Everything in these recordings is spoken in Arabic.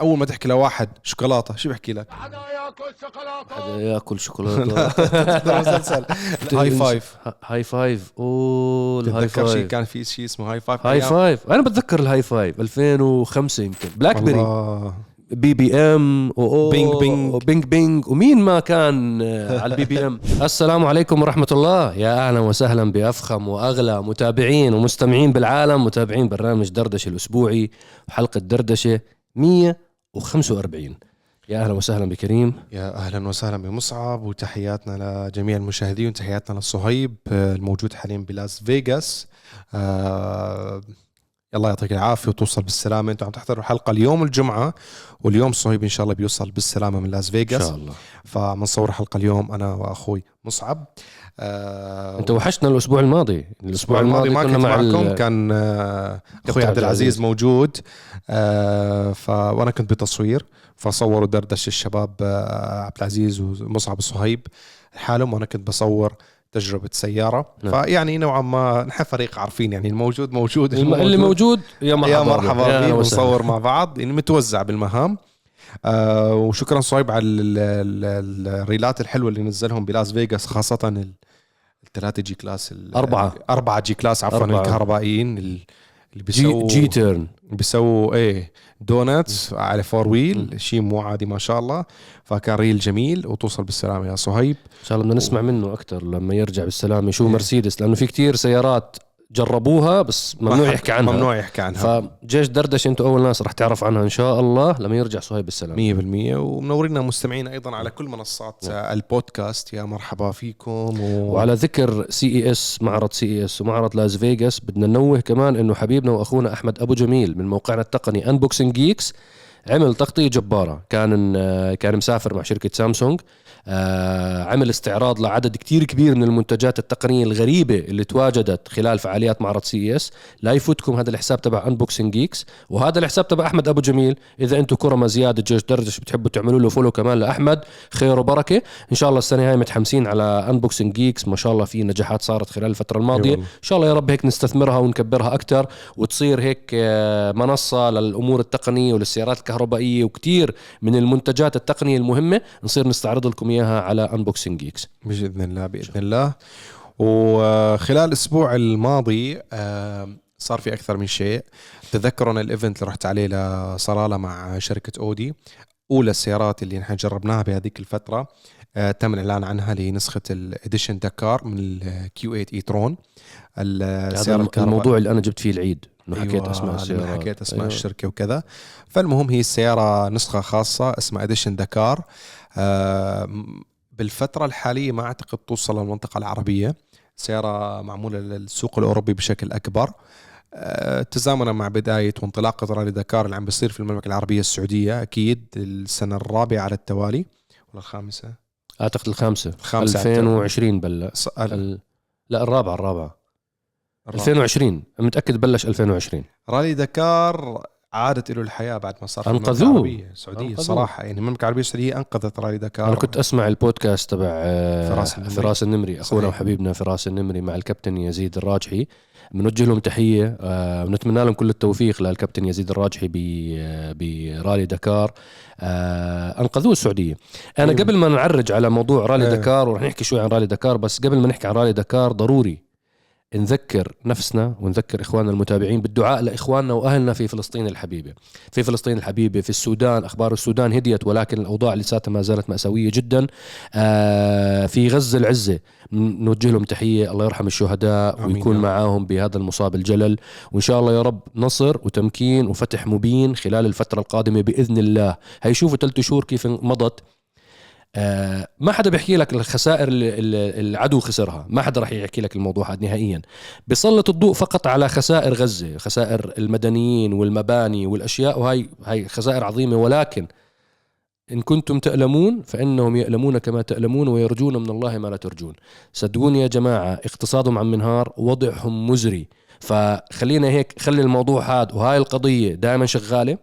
أول ما تحكي لواحد شوكولاتة شو بحكي لك؟ حدا ياكل شوكولاتة؟ حدا ياكل شوكولاتة. مسلسل هاي فايف هاي فايف أوه الهاي تتذكر شيء؟ 5 كان في شيء اسمه هاي فايف هاي؟ فايف أنا بتذكر الهاي فايف 2005 يمكن. BlackBerry BBM و ping ping. وping ping ومين ما كان آه، على ال BBM السلام عليكم ورحمة الله. يا أهلا وسهلا بأفخم وأغلى متابعين ومستمعين بالعالم متابعين برنامج دردشة الأسبوعي وحلقه دردشة 145 يا أهلا وسهلا بكريم. يا أهلا وسهلا بمصعب وتحياتنا لجميع المشاهدين وتحياتنا لصهيب آه، الموجود حاليا بلاس فيغاس. آه الله يعطيك العافية وتوصل بالسلامة. أنتم عم تحضروا الحلقة اليوم الجمعة واليوم صهيب إن شاء الله بيوصل بالسلامة من لاس إن فيغاس شاء الله. فبنصور حلقة اليوم أنا وأخوي مصعب. آه انت وحشنا الأسبوع الماضي الأسبوع الماضي ما كنت مع معكم ال- كان آه، أخوي عبد العزيز. موجود آه، ف وأنا كنت بتصوير فصوروا دردشة الشباب آه، عبد العزيز ومصعب الصهيب لحالهم وأنا كنت بصور تجربة سيارة نعم. فيعني نوعا ما نحن فريق عارفين يعني الموجود موجود اللي موجود يا مرحبا يا. مرحبا وسهلا. بنصور مع بعض يعني متوزع بالمهام آه وشكرا صهيب على ال- ال- الريلات الحلوة اللي نزلهم بلاس فيغاس خاصة ال- الثلاثة G-Class أربعة. أربعة G-Class عفوا أربعة. الكهربائيين ال- اللي جي, بيسووا G-Turn. بيسووا إيه donuts على four wheel شيء مو عادي ما شاء الله. فكان reel جميل وتوصل بالسلامه يا صهيب. إن شاء الله بدنا نسمع منه أكثر لما يرجع بالسلامه شو مرسيدس لأنه في كتير سيارات جربوها بس ممنوع يحكي عنها. ممنوع يحكي عنها. فجيش دردش أنتوا أول ناس رح تعرف عنها إن شاء الله. لما يرجع صهيب بالسلامه 100% ومنورينا مستمعين أيضا على كل منصات آه، البودكاست. يا مرحبا فيكم. و... وعلى ذكر سي اي اس معرض سي اي اس ومعرض لاس فيغاس بدنا ننوه كمان إنه حبيبنا وأخونا أحمد أبو جميل من موقعنا التقني Unboxing Geeks عمل تغطية جبارة. كان آه، كان مسافر مع شركة سامسونج عمل استعراض لعدد كتير كبير من المنتجات التقنية الغريبة اللي تواجدت خلال فعاليات معرض CES. لا يفوتكم هذا الحساب تبع Unboxing Geeks وهذا الحساب تبع أحمد أبو جميل. إذا أنتم كرمة زيادة جيش دردش بتحبوا تعملوا له follow كمان لأحمد. خير وبركة. إن شاء الله السنة هاي متحمسين على Unboxing Geeks ما شاء الله في نجاحات صارت خلال الفترة الماضية. والله. إن شاء الله يا رب هيك نستثمرها ونكبرها أكثر وتصير هيك آه، منصة للأمور التقنية وللسيارات الكهربائية وكثير من المنتجات التقنية المهمة. نصير نستعرض لكم اياها على انبوكسنج جيكس بإذن الله بإذن الله. وخلال الأسبوع الماضي صار في أكثر من شيء. تذكروا أنا ال event اللي رحت عليه لصلالة مع شركة أودي. أولى السيارات اللي نحن جربناها بهذيك الفترة. آه، تم الإعلان عنها لنسخة ال Edition Dakar من ال Q 8 e-tron هذا السياره. الموضوع اللي أنا جبت فيه العيد إنه حكيت أيوة، أسماء لما السيارات. حكيت أسماء أيوة. الشركة وكذا. فالمهم هي السيارة نسخة خاصة اسمها Edition Dakar آه، بالفترة الحالية ما أعتقد توصل للمنطقة العربية. سيارة معمولة للسوق الأوروبي بشكل أكبر. آه، تزامنا مع بداية وانطلاقة رالي دكار اللي عم بيصير في المملكة العربية السعودية أكيد السنة الرابعة على التوالي. ولا الخامسة؟ أعتقد الخامسة. الخامسة التوالي. 2020 بلش ص- ال-. لا الرابعة الرابعة. 2020 متأكد بلش 2020 رالي دكار عادت له الحياة بعد ما صار أنقذوه. العربية السعودية أنقذوه. صراحة يعني المملكة العربية السعودية أنقذت رالي دكار أنا كنت أسمع البودكاست تبع آه، فراس النمري. فراس النمري أخونا. وحبيبنا فراس النمري مع الكابتن يزيد الراجحي بنوجه لهم تحية آه، ونتمنى لهم كل التوفيق للكابتن يزيد الراجحي آه، برالي دكار أنقذوه السعودية أنا أيوة. قبل ما نعرج على موضوع رالي إيه. دكار ورح نحكي شوي عن رالي دكار بس قبل ما نحكي عن رالي دكار ضروري نذكر نفسنا ونذكر إخواننا المتابعين بالدعاء لإخواننا وأهلنا في فلسطين الحبيبة. في فلسطين الحبيبة في السودان أخبار السودان هديت ولكن الأوضاع لساتها ما زالت مأساوية جدا. آه في غزة العزة نوجه لهم تحية الله يرحم الشهداء آمين ويكون. معاهم بهذا المصاب الجلل وإن شاء الله يا رب نصر وتمكين وفتح مبين خلال الفترة القادمة بإذن الله. هيشوفوا ثلاث شهور كيف مضت آه، ما حدا بيحكي لك الخسائر اللي العدو خسرها. ما حدا راح يحكي لك الموضوع هذا نهائيا. بيسلط الضوء فقط على خسائر غزة خسائر المدنيين والمباني والأشياء وهي هاي خسائر عظيمة. ولكن إن كنتم تألمون فإنهم يألمون كما تألمون ويرجون من الله ما لا ترجون. صدقوني يا جماعة اقتصادهم عم منهار وضعهم مزري. فخلينا هيك خلي الموضوع هذا وهاي القضية دائما شغالة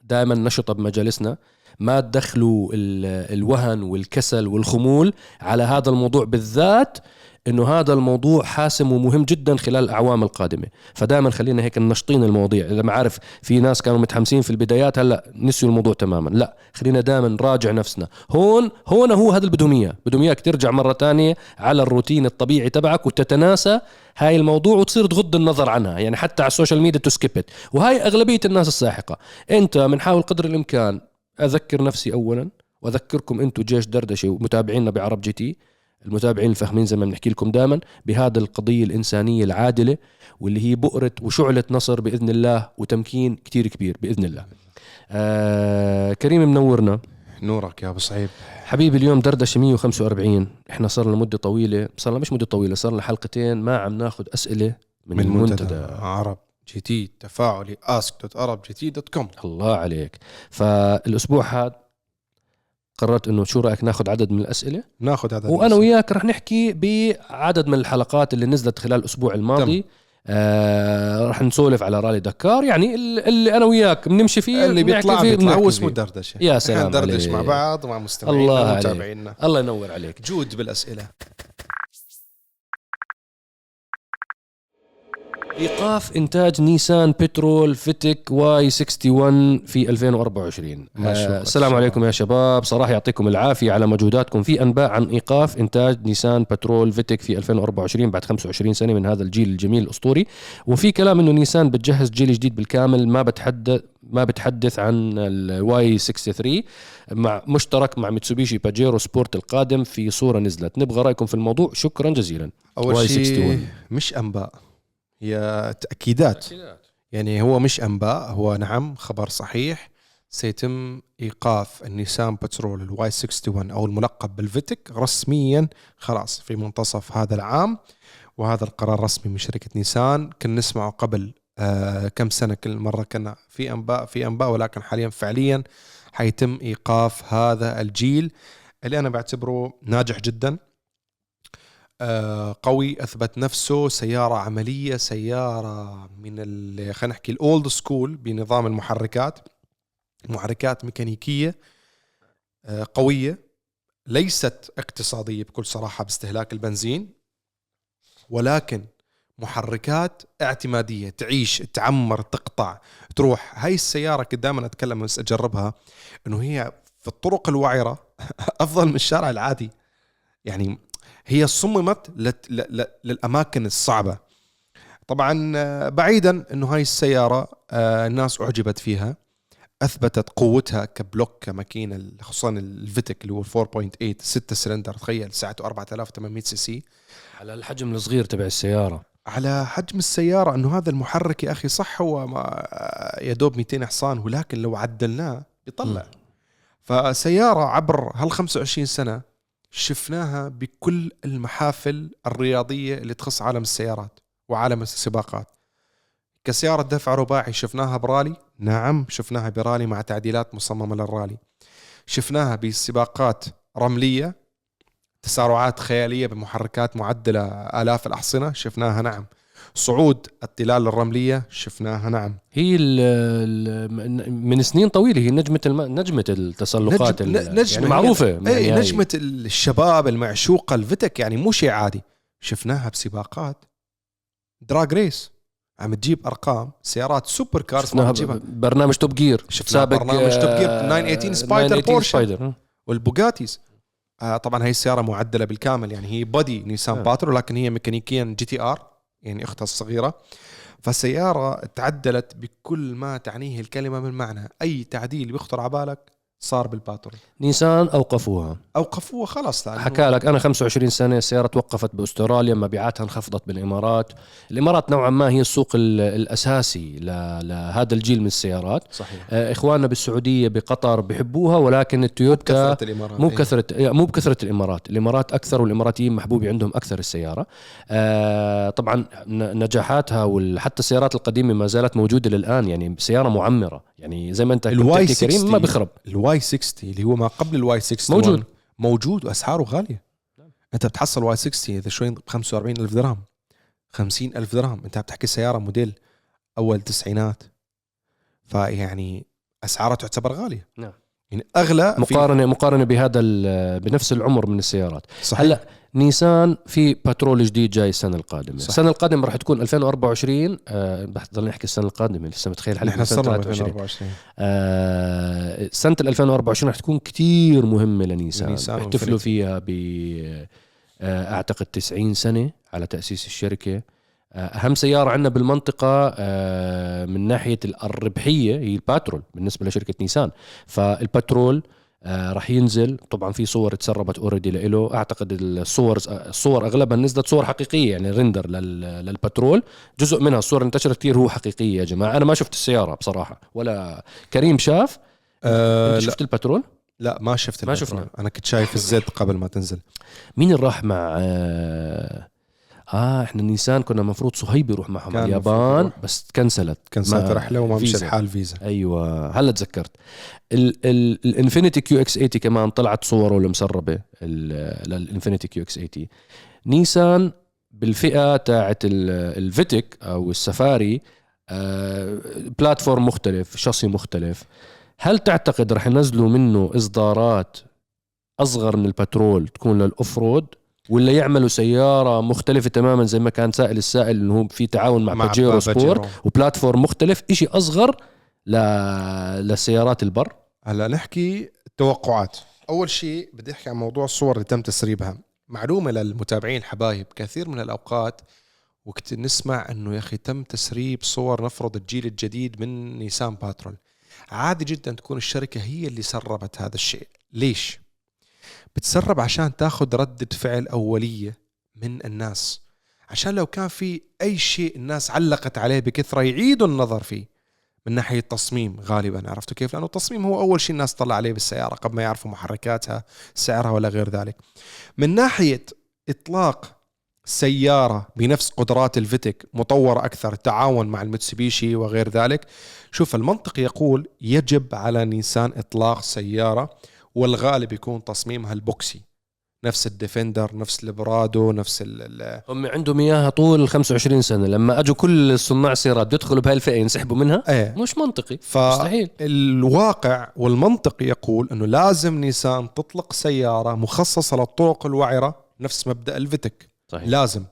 دائما نشطة بمجالسنا. ما تدخلوا ال- الوهن والكسل والخمول على هذا الموضوع بالذات إنه هذا الموضوع حاسم ومهم جدا خلال الأعوام القادمة. فدائما خلينا هيك نشطين المواضيع. إذا ما عارف في ناس كانوا متحمسين في البدايات هلأ نسيوا الموضوع تماما. لا خلينا دائما نراجع نفسنا. هون هون هو هذا اللي بدهم اياه بدهم اياك ترجع مرة تانية على الروتين الطبيعي تبعك وتتناسى هاي الموضوع وتصير تغض النظر عنها. يعني حتى على السوشيال ميديا تسكبت وهاي أغلبية الناس الساحقة. أنت بنحاول قدر الإمكان أذكر نفسي اولا وأذكركم أنتم جيش دردشة ومتابعينا بعرب GT. المتابعين الفاهمين زي ما بنحكي لكم دائما بهذا القضية الإنسانية العادلة واللي هي بؤرة وشعلة نصر بإذن الله وتمكين كتير كبير بإذن الله. آه كريم منورنا. نورك يا أبو صعيب. حبيبي اليوم دردشة 145 إحنا صار لنا مدة طويلة. صار لنا مش مدة طويلة صار لنا حلقتين ما عم ناخذ أسئلة من, من المنتدى منتدى. عرب. GT تفاعلي ask dot GT dot com الله عليك. فالأسبوع هذا قررت إنه شو رأيك ناخذ عدد من الأسئلة؟ ناخذ هذا وأنا وياك رح نحكي بعدد من الحلقات اللي نزلت خلال الأسبوع الماضي. آه رح نسولف على رالي دكار. يعني ال- اللي أنا وياك بنمشي فيه اللي بيطلع فيه، بيطلع. اسمه. دردشة. يا سلام ندردش. مع بعض مع الله مستمعينا عليك. ومتابعينا الله ينور عليك. جود بالأسئلة. إيقاف إنتاج نيسان Patrol فيتك Y 61 في 2024 ما شاء الله. آه السلام عليكم يا شباب. صراحة يعطيكم العافية على مجهوداتكم في أنباء عن إيقاف إنتاج نيسان Patrol فيتك في 2024 بعد 25 سنة من هذا الجيل الجميل الأسطوري. وفي كلام إنه نيسان بتجهز جيل جديد بالكامل ما بتحدث ما بتحدث عن ال Y 63 مع مشترك مع ميتسوبيشي Pajero Sport القادم في صورة نزلت. نبغى رأيكم في الموضوع. شكرا جزيلا. أول شيء 61. مش أنباء. هي تأكيدات. يعني هو مش أنباء هو نعم خبر صحيح سيتم إيقاف النيسان بترول الواي 61 أو الملقب بالفيتك رسميا خلاص في منتصف هذا العام وهذا القرار رسمي من شركة نيسان. كنا نسمعه قبل آه كم سنة كل مرة كنا في أنباء في أنباء ولكن حاليا فعليا حيتم إيقاف هذا الجيل اللي أنا بعتبره ناجح جدا. قوي أثبت نفسه سيارة عملية سيارة من خلينا نحكي الأولد سكول بنظام المحركات. محركات ميكانيكية آه، قوية ليست اقتصادية بكل صراحة باستهلاك البنزين ولكن محركات اعتمادية تعيش تعمر تقطع تروح. هاي السيارة كنت دائما أتكلم بس أجربها إنه هي في الطرق الوعرة أفضل من الشارع العادي. يعني هي صممت لت- ل- ل- للأماكن الصعبة. طبعا آه، بعيدا إنه هاي السيارة آه، الناس أعجبت فيها أثبتت قوتها كبلوك كماكينة خصوصا الفيتك اللي هو 4.8 6 سلندر تخيل سعته 4800 سي سي. على الحجم الصغير تبع السيارة. على حجم السيارة إنه هذا المحرك يا أخي صح هو ما يا دوب 200 حصان ولكن لو عدلناه بيطلع فسيارة عبر هال 25 سنة شفناها بكل المحافل الرياضية اللي تخص عالم السيارات وعالم السباقات. كسيارة دفع رباعي شفناها برالي؟ نعم شفناها برالي مع تعديلات مصممة للرالي. شفناها بسباقات رملية تسارعات خيالية بمحركات معدلة آلاف الأحصنة؟ شفناها نعم. صعود التلال الرملية شفناها نعم. هي ال ال من سنين طويلة هي نجمة الم... نجمة التسلقات نجم- نجمة يعني معروفة يعني هاي. نجمة الشباب المعشوقه الفتك يعني مو شيء عادي. شفناها بسباقات. drag race. عم تجيب أرقام سيارات super cars شفناها تجيبها. برنامج Top Gear. شفنا برنامج Top Gear 918 Spyder بورشه. Spyder. وال Bugattis. آه طبعا هي السيارة معدلة بالكامل يعني هي body نيسان آه. Patrol لكن هي ميكانيكيا GTR. يعني اختها الصغيرة. فالسيارة تعدلت بكل ما تعنيه الكلمة من معنى. أي تعديل بيخطر على بالك صار بالباترو نيسان أوقفوها. أوقفوها خلاص حكى لك أنا 25 سنة السيارة توقفت بأستراليا مبيعاتها انخفضت بالإمارات. الإمارات نوعا ما هي السوق ال- الأساسي لهذا الجيل من السيارات. صحيح. آه، إخواننا بالسعودية بقطر بحبوها ولكن التويوتا كثره الإمارات. مو إيه. بكثره مو بكثرة الإمارات، الإمارات أكثر والإماراتيين محبوبه عندهم أكثر السيارة. آه طبعا نجاحاتها وحتى السيارات القديمة ما زالت موجودة للآن يعني سيارة معمرة، يعني زي ما أنت ال Y كريم 60 ما بخرب. ال Y 60 اللي هو ما قبل ال Y 60 موجود. موجود وأسعاره غالية أنت بتحصل Y 60 إذا شوي ب 45 ألف درهم 50 ألف درهم أنت بتحكي سيارة موديل أول تسعينات فيعني أسعارها تعتبر غالية نعم. يعني أغلى في مقارنه مقارنة بهذا بنفس العمر من السيارات. صحيح هلأ نيسان في بترول جديد جاي السنة القادمة. صح. السنة القادمة راح تكون 2024 آه بضل نحكي السنة القادمة لسه متخيل حالي نحن سنة صرنا ب 23 2024 آه سنة 2024 راح تكون كتير مهمة لنيسان. وإنفينيتي. فيها ب آه أعتقد 90 سنة على تأسيس الشركة. آه، أهم سيارة عندنا بالمنطقة آه، من ناحية الربحية هي الباترول بالنسبة لشركة نيسان. فالبترول آه، راح ينزل. طبعا في صور تسربت already له أعتقد الصور الصور اغلبها نزلت صور حقيقية يعني render لل- للبترول جزء منها الصور انتشرت كثير هو حقيقية يا جماعة. أنا ما شفت السيارة بصراحة ولا كريم شاف. آه أنت لا, شفت البترول لا ما شفت ما. شفنا. أنا كنت شايف ال Z قبل ما تنزل. مين اللي راح مع آه, آه إحنا نيسان كنا المفروض صهيب يروح معهم كان اليابان. بس ت cancel ت cancel ت رحله وما فيزا. الحال فيزا. أيوه. هلا تذكرت. الإنفينيتي QX 80 كمان طلعت صوره المسربة للانفينيتي QX 80 نيسان بالفئة تاعت ال- الفتك أو السفاري آه، platform مختلف شاصي مختلف. هل تعتقد رح ينزلوا منه إصدارات أصغر من البترول تكون لل off road ولا يعملوا سيارة مختلفة تماما زي ما كان سائل السائل إنه هو في تعاون مع, مع باجيرو سبورت وبلاتفورم مختلف إشي أصغر ل... لسيارات البر. هلا نحكي توقعات. أول شيء بدي أحكي عن موضوع الصور اللي تم تسريبها. معلومة للمتابعين الحبايب كثير من الأوقات وقت نسمع إنه يا أخي تم تسريب صور نفرض الجيل الجديد من نيسان باترول. عادي جدا تكون الشركة هي اللي سربت هذا الشيء. ليش؟ بتسرب عشان تاخذ ردة فعل أولية من الناس. عشان لو كان في أي شيء الناس علقت عليه بكثرة يعيدوا النظر فيه من ناحية التصميم غالبا عرفتوا كيف؟ لأنه التصميم هو أول شيء الناس طلع عليه بالسيارة قبل ما يعرفوا محركاتها سعرها ولا غير ذلك. من ناحية إطلاق سيارة بنفس قدرات الفيتك مطورة أكثر تعاون مع المتسوبيشي وغير ذلك شوف المنطق يقول يجب على نيسان إطلاق سيارة والغالب يكون تصميمها ال boxy. نفس الديفندر نفس البرادو نفس ال ال هم عندهم إياها طول 25 سنة. لما أجوا كل صناع سيارات بيدخلوا بهاي الفئة ينسحبوا منها إيه. مش منطقي ف مستحيل. الواقع والمنطق يقول إنه لازم نيسان تطلق سيارة مخصصة للطرق الوعرة نفس مبدأ الفتك. صحيح. لازم.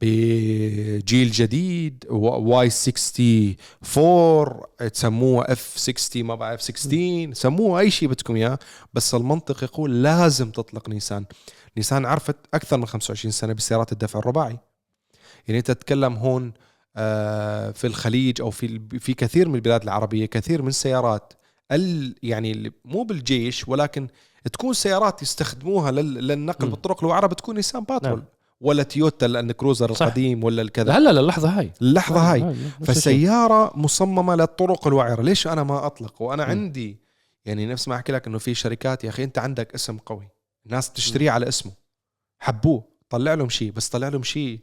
بجيل جديد Y 64 تسموها F 60 ما بعرف 16 سموها أي شيء بدكم إياه بس المنطق يقول لازم تطلق نيسان نيسان عرفت أكثر من 25 سنة بسيارات الدفع الرباعي يعني أنت تتكلم هون آه، في الخليج أو في في كثير من البلاد العربية كثير من السيارات ال يعني مو بالجيش ولكن تكون سيارات يستخدموها لل- للنقل. بالطرق الوعرة بتكون نيسان باترول نعم. ولا تويوتا لاند كروزر صح. القديم ولا الكذا. هلا للحظة هاي. اللحظة هاي. الشيء. فالسياره مصممة للطرق الوعرة. ليش أنا ما أطلق؟ وأنا م. عندي يعني نفس ما أحكي لك إنه في شركات يا أخي أنت عندك اسم قوي. الناس تشتريه على اسمه. حبوه. طلع لهم شيء بس طلع لهم شيء.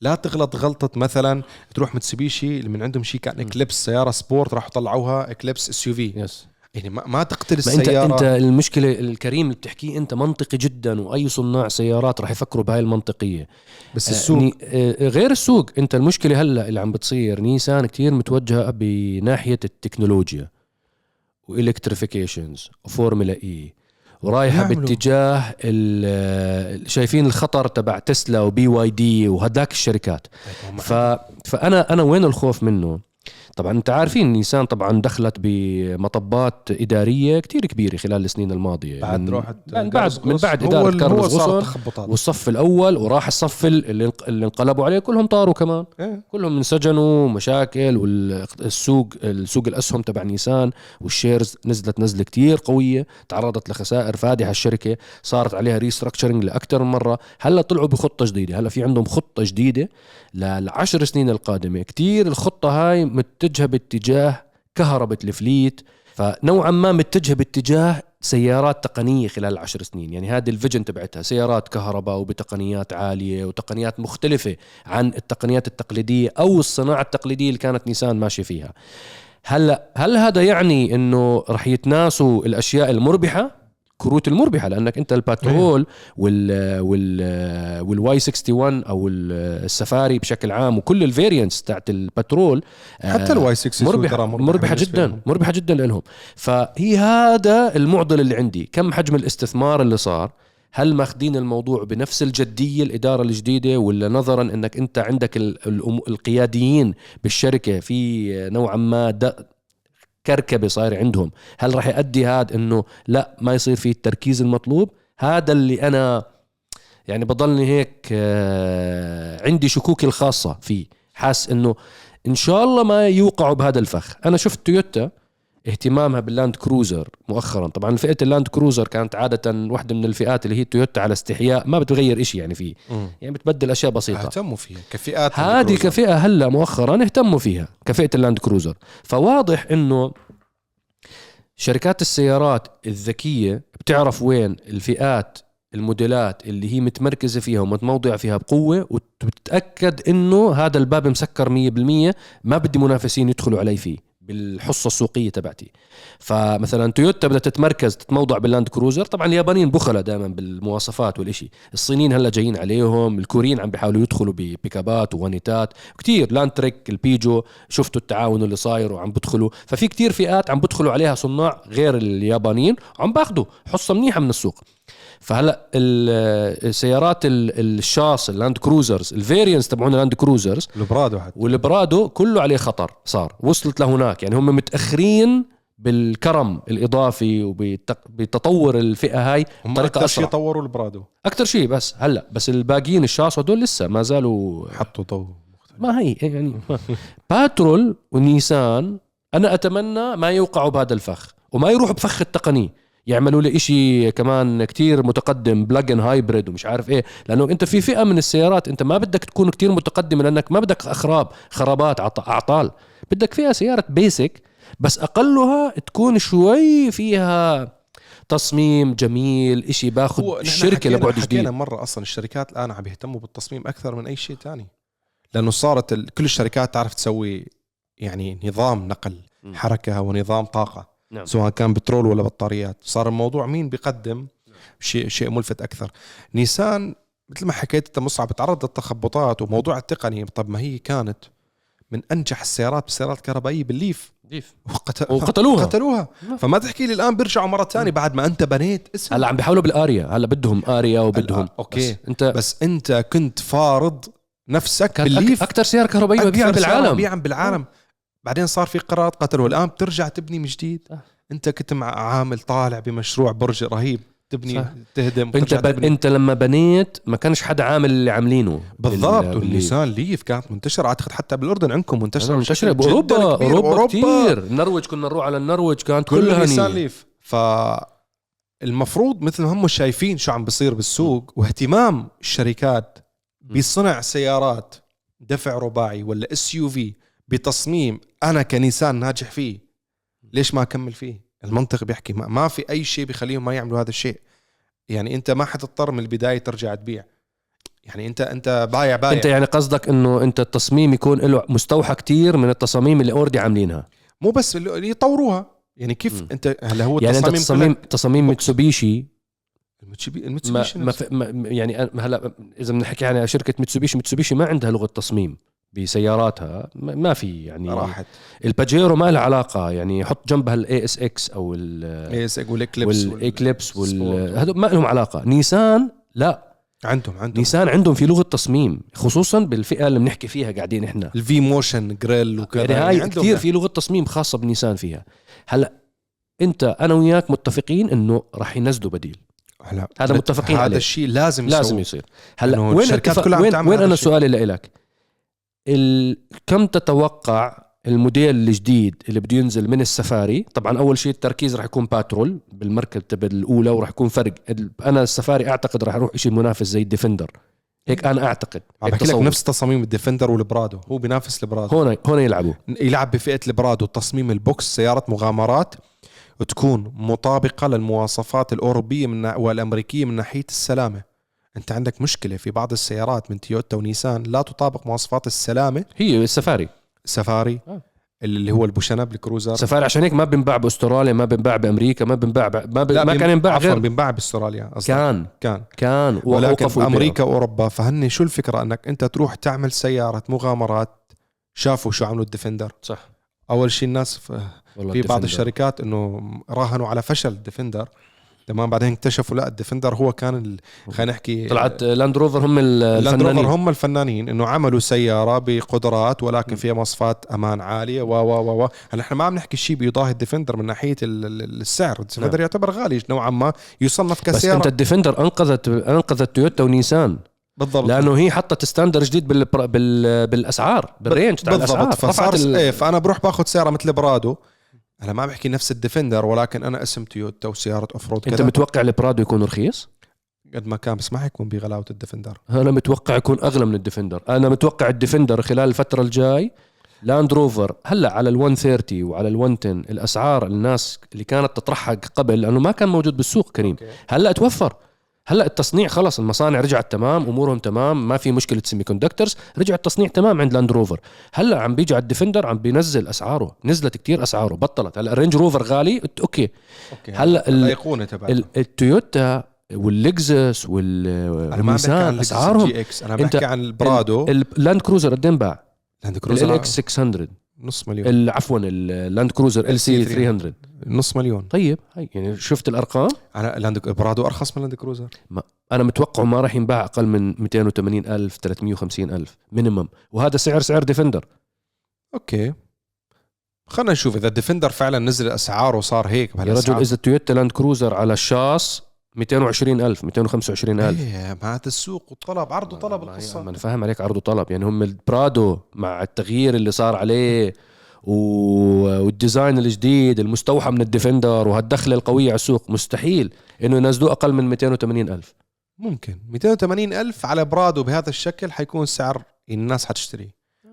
لا تغلط غلطة مثلا تروح متسوبيشي اللي من عندهم شيء كأن. إكليبس سيارة sport راحوا طلعوها إكليبس SUV يس يعني ما, ما تقتل ما انت أنت المشكلة الكريم اللي بتحكيه أنت منطقي جدا وأي صناع سيارات راح يفكروا بهاي المنطقية. بس آه، السوق آه، غير السوق أنت المشكلة هلأ اللي عم بتصير نيسان كتير متوجهة بناحية التكنولوجيا وال electrifications وفورمولا إي ورايحة يعملوا. باتجاه شايفين الخطر تبع تسلا وبي واي دي وهداك الشركات. ف... فانا أنا وين الخوف منه؟ طبعا أنت عارفين نيسان طبعا دخلت بمطبات إدارية كتير كبيرة خلال السنين الماضية. بعد من روحت من بعد من بعد إدارة كارلوس تخبطات. والصف الأول وراح الصف اللي انقلبوا عليه كلهم طاروا كمان. إيه. كلهم انسجنوا مشاكل والسوق السوق الأسهم تبع نيسان وال shares نزلت نزلة كتير قوية تعرضت لخسائر فادحة الشركة صارت عليها restructuring لأكثر من مرة. هلأ طلعوا بخطة جديدة. هلأ في عندهم خطة جديدة للعشر سنين القادمة. كتير الخطة هاي متجهه باتجاه كهرباء ال fleet فنوعا ما متجهة باتجاه سيارات تقنية خلال العشر سنين. يعني هذه ال vision تبعتها سيارات كهرباء وبتقنيات عالية وتقنيات مختلفة عن التقنيات التقليدية أو الصناعة التقليدية اللي كانت نيسان ماشية فيها. هلا هل هذا يعني إنه رح يتناسوا الأشياء المربحة؟ كروت المربحة لأنك أنت الباترول وال وال وال Y 61 أو ال- السفاري بشكل عام وكل ال variants تاعت البترول حتى ال Y 6 مربحة مربحة جدا مربحة جدا لهم. فهي هذا المعضل اللي عندي. كم حجم الاستثمار اللي صار؟ هل ماخذين الموضوع بنفس الجدية الإدارة الجديدة ولا نظرا أنك أنت عندك القياديين بالشركة في نوعا ما كركبة صاير عندهم. هل راح يؤدي هذا إنه لا ما يصير فيه التركيز المطلوب؟ هذا اللي أنا يعني بضلني هيك آه، عندي شكوكي الخاصة فيه. حاس إنه إن شاء الله ما يوقعوا بهذا الفخ. أنا شفت تويوتا اهتمامها باللاند كروزر مؤخرا. طبعا فئة اللاند كروزر كانت عادة واحدة من الفئات اللي هي تويوتا على استحياء ما بتغير إشي يعني فيه يعني بتبدل أشياء بسيطة. اهتموا فيها كفئات هذه. كفئة هلأ مؤخرا اهتموا فيها كفئة اللاند كروزر فواضح إنه شركات السيارات الذكية بتعرف وين الفئات الموديلات اللي هي متمركزة فيها ومتموضعه فيها بقوة وتتاكد إنه هذا الباب مسكر 100% ما بدي منافسين يدخلوا علي فيه. بالحصة السوقية تبعتي. فمثلا تويوتا بدها تتمركز تتموضع باللاند كروزر. طبعا اليابانيين بخلة دائما بالمواصفات والإشي. الصينيين هلأ جايين عليهم الكوريين عم بيحاولوا يدخلوا ببيكابات وونيتات كتير لاندتريك البيجو شفتوا التعاون اللي صاير وعم بدخلوا. ففي كتير فئات عم بدخلوا عليها صناع غير اليابانيين وعم باخذوا حصة منيحة من السوق. فهلا ال- السيارات ال- الشاص اللاند كروزرز ال variants تبعون اللاند كروزرز البرادو حتى. والبرادو كله عليه خطر صار وصلت لهناك يعني هم متأخرين بالكرم الإضافي وبتطور الفئة هاي بطريقة أكثر شيء طوروا البرادو أكثر شيء بس هلا بس الباقيين الشاص هدول لسه ما زالوا حطوا ضوء ما هي يعني ما. باترول ونيسان أنا أتمنى ما يوقعوا بهذا الفخ وما يروحوا بفخ التقني. يعملوا لي إشي كمان كتير متقدم plug-in hybrid ومش عارف إيه لأنه أنت في فئة من السيارات أنت ما بدك تكون كتير متقدم لأنك ما بدك أخراب خرابات عط- أعطال بدك فيها سيارة basic بس أقلها تكون شوي فيها تصميم جميل إشي باخذ الشركة حكينا- لبعد حكينا جديد مرة أصلا الشركات الآن عم يهتموا بالتصميم أكثر من أي شيء تاني لأنه صارت. كل الشركات تعرف تسوي يعني نظام نقل. حركة ونظام طاقة نعم. سواء كان بترول ولا بطاريات. صار الموضوع مين بيقدم؟ شيء شيء ملفت أكثر. نيسان مثل ما حكيت أنت مصعب تعرض للتخبطات وموضوع التقني. طب ما هي كانت من أنجح السيارات بالسيارات الكهربائيه بالليف. وقت... وقتلوها. قتلوها. فما تحكي لي الآن بيرجعوا مرة ثانية بعد ما أنت بنيت اسم. هلأ عم بيحاولوا بالآريا. هلأ بدهم آريا وبدهم. هلا، أوكي. بس أنت بس أنت كنت فارض نفسك بالليف. أكثر سيارة كهربائية مبيعا بالعالم. مبيعا بالعالم. بعدين صار في قرارات قتلوا الان بترجع تبني من جديد آه. أنت كنت مع عامل طالع بمشروع برج رهيب تبني صح. تهدم انت ب... تبني. أنت لما بنيت ما كانش حدا عامل اللي عاملينه بالضبط والنيسان ليف كانت منتشره أعتقد حتى بالأردن عندكم منتشره منتشره باوروبا. أوروبا كثير النرويج كنا نروح على النرويج كانت كل كلها نيسان. ليف ف المفروض مثل ما هم شايفين شو عم بيصير بالسوق واهتمام الشركات بصنع سيارات دفع رباعي ولا SUV بتصميم أنا كنيسان ناجح فيه ليش ما أكمل فيه؟ المنطق بيحكي ما, ما في أي شيء بيخليهم ما يعملوا هذا الشيء. يعني أنت ما حتضطر من البداية ترجع تبيع. يعني انت أنت بايع بايع. أنت يعني قصدك إنه أنت التصميم يكون له مستوحى كتير من التصاميم اللي already عاملينها. مو بس اللي يطوروها. يعني كيف مم. انت هلا هو يعني أنت التصاميم تصاميم ميتسوبيشي ما المتسوبيشي ما, ما يعني هلا إذا بنحكي عن شركة ميتسوبيشي ميتسوبيشي ما عندها لغة تصميم. بسياراتها. ما في يعني راحت. الباجيرو ما لها علاقة. يعني حط جنبها ال ASX أو ال ايس وال Eclipse وال Eclipse وال. هذول ما لهم علاقة. نيسان لا. عندهم عندهم. نيسان عندهم في لغة تصميم خصوصا بالفئة اللي بنحكي فيها قاعدين إحنا. ال V-Motion grille وكذا. يعني هاي عندهم كثير في لغة تصميم خاصة بنيسان فيها. هلأ أنت أنا وياك متفقين إنه راح ينزلوا بديل. هلأ هذا متفقين هذا. الشيء لازم لازم. يصير. هلأ وين الشركات كلها وين, وين أنا. سؤالي لإلك؟ ال... كم تتوقع الموديل الجديد اللي بده ينزل من السفاري؟ طبعا أول شيء التركيز راح يكون باترول بالمركبه الأولى وراح يكون فرق. أنا السفاري أعتقد راح أروح شيء منافس زي الديفندر. هيك أنا أعتقد. عم بحكي لك. نفس تصاميم الديفندر والبرادو. هو بينافس البرادو. هون هون يلعبوا. يلعب بفئة البرادو. تصميم ال box سياره مغامرات وتكون مطابقة للمواصفات الأوروبية من والأمريكية من ناحية السلامة. أنت عندك مشكلة في بعض السيارات من تويوتا ونيسان لا تطابق مواصفات السلامة. هي السفاري سفاري. آه. اللي هو البوشنب الكروزر. سفاري. عشان هيك ما بنباع بأستراليا ما بنباع بأمريكا ما بنباع ب... ما, ب... ما بين- كان ينباع عفوا غير بينباع بأستراليا أصلا كان. كان. كان ولكن. أمريكا وأوروبا فهن شو الفكرة؟ إنك أنت تروح تعمل سيارة مغامرات شافوا شو عملوا الديفندر. صح. أول شيء الناس ف- والله في بعض. الشركات إنه راهنوا على فشل الديفندر. تمام. بعدين اكتشفوا لا الديفندر هو كان. خلينا نحكي طلعت لاند روفر هم ال- اللاند روفر الفنانين. هم الفنانين إنه عملوا سيارة بقدرات ولكن فيها مواصفات أمان عالية و و و و. هلا إحنا ما عم نحكي شيء بيضاهي الديفندر من ناحية ال- ال- السعر. الديفندر يعتبر غالي نوعا ما يصنف بس كسيارة. أنت الديفندر أنقذت أنقذت تويوتا ونيسان. بالضبط. لأنه هي حطت standard جديد بال... بال... بالأسعار بال range تاع الأسعار. بالضبط فصار. إيه فأنا بروح باخذ سيارة مثل برادو. أنا ما بحكي نفس الديفندر ولكن أنا اسم تويوتا وسيارة off-road انت متوقع البرادو يكون رخيص؟ قد ما كان بس ما حيكون بغلاوة الديفندر. أنا متوقع يكون أغلى من الديفندر. أنا متوقع الديفندر خلال الفترة الجاي لاند روفر هلأ على ال 130 وعلى ال 110 الأسعار الناس اللي كانت تطرحها قبل لأنه ما كان موجود بالسوق كريم. هلأ توفر. هلا التصنيع خلص المصانع رجعت تمام أمورهم تمام ما في مشكلة semiconductors رجع التصنيع تمام عند لاند روفر هلا عم بيجي على الديفندر عم بينزل أسعاره نزلت كتير أسعاره بطلت. هلا الرينج روفر غالي أوكي. أوكي هلا ال- الأيقونة ال- التويوتا واللكزس وال- أنا ما بحكي عن والنيسان أسعارهم. أنا بحكي عن البرادو. اللاند كروزر قد باع؟ لاند ال كروزر X 600 نص مليون. عفوا اللاند كروزر LC 300 نص مليون. طيب هي يعني شفت الأرقام؟ أنا لاند برادو أرخص من لاند كروزر. أنا متوقعه ما راح ينباع أقل من 280 ألف 350 ألف minimum وهذا سعر سعر ديفندر أوكي. خلينا نشوف إذا الديفندر فعلا نزل أسعاره وصار هيك يا رجل. إذا التويوتا لاند كروزر على الشاص 220 ألف 225 ألف. إيه ما هذا السوق والطلب عرض وطلب ما- القصة. ما أنا فاهم عليك عرض وطلب. يعني هم البرادو مع التغيير اللي صار عليه وال design الجديد المستوحى من الديفندر وهالدخلة القوية على السوق. مستحيل إنه ينزلوه أقل من 280 ألف. ممكن. 280 ألف على برادو بهذا الشكل حيكون سعر الناس حتشتري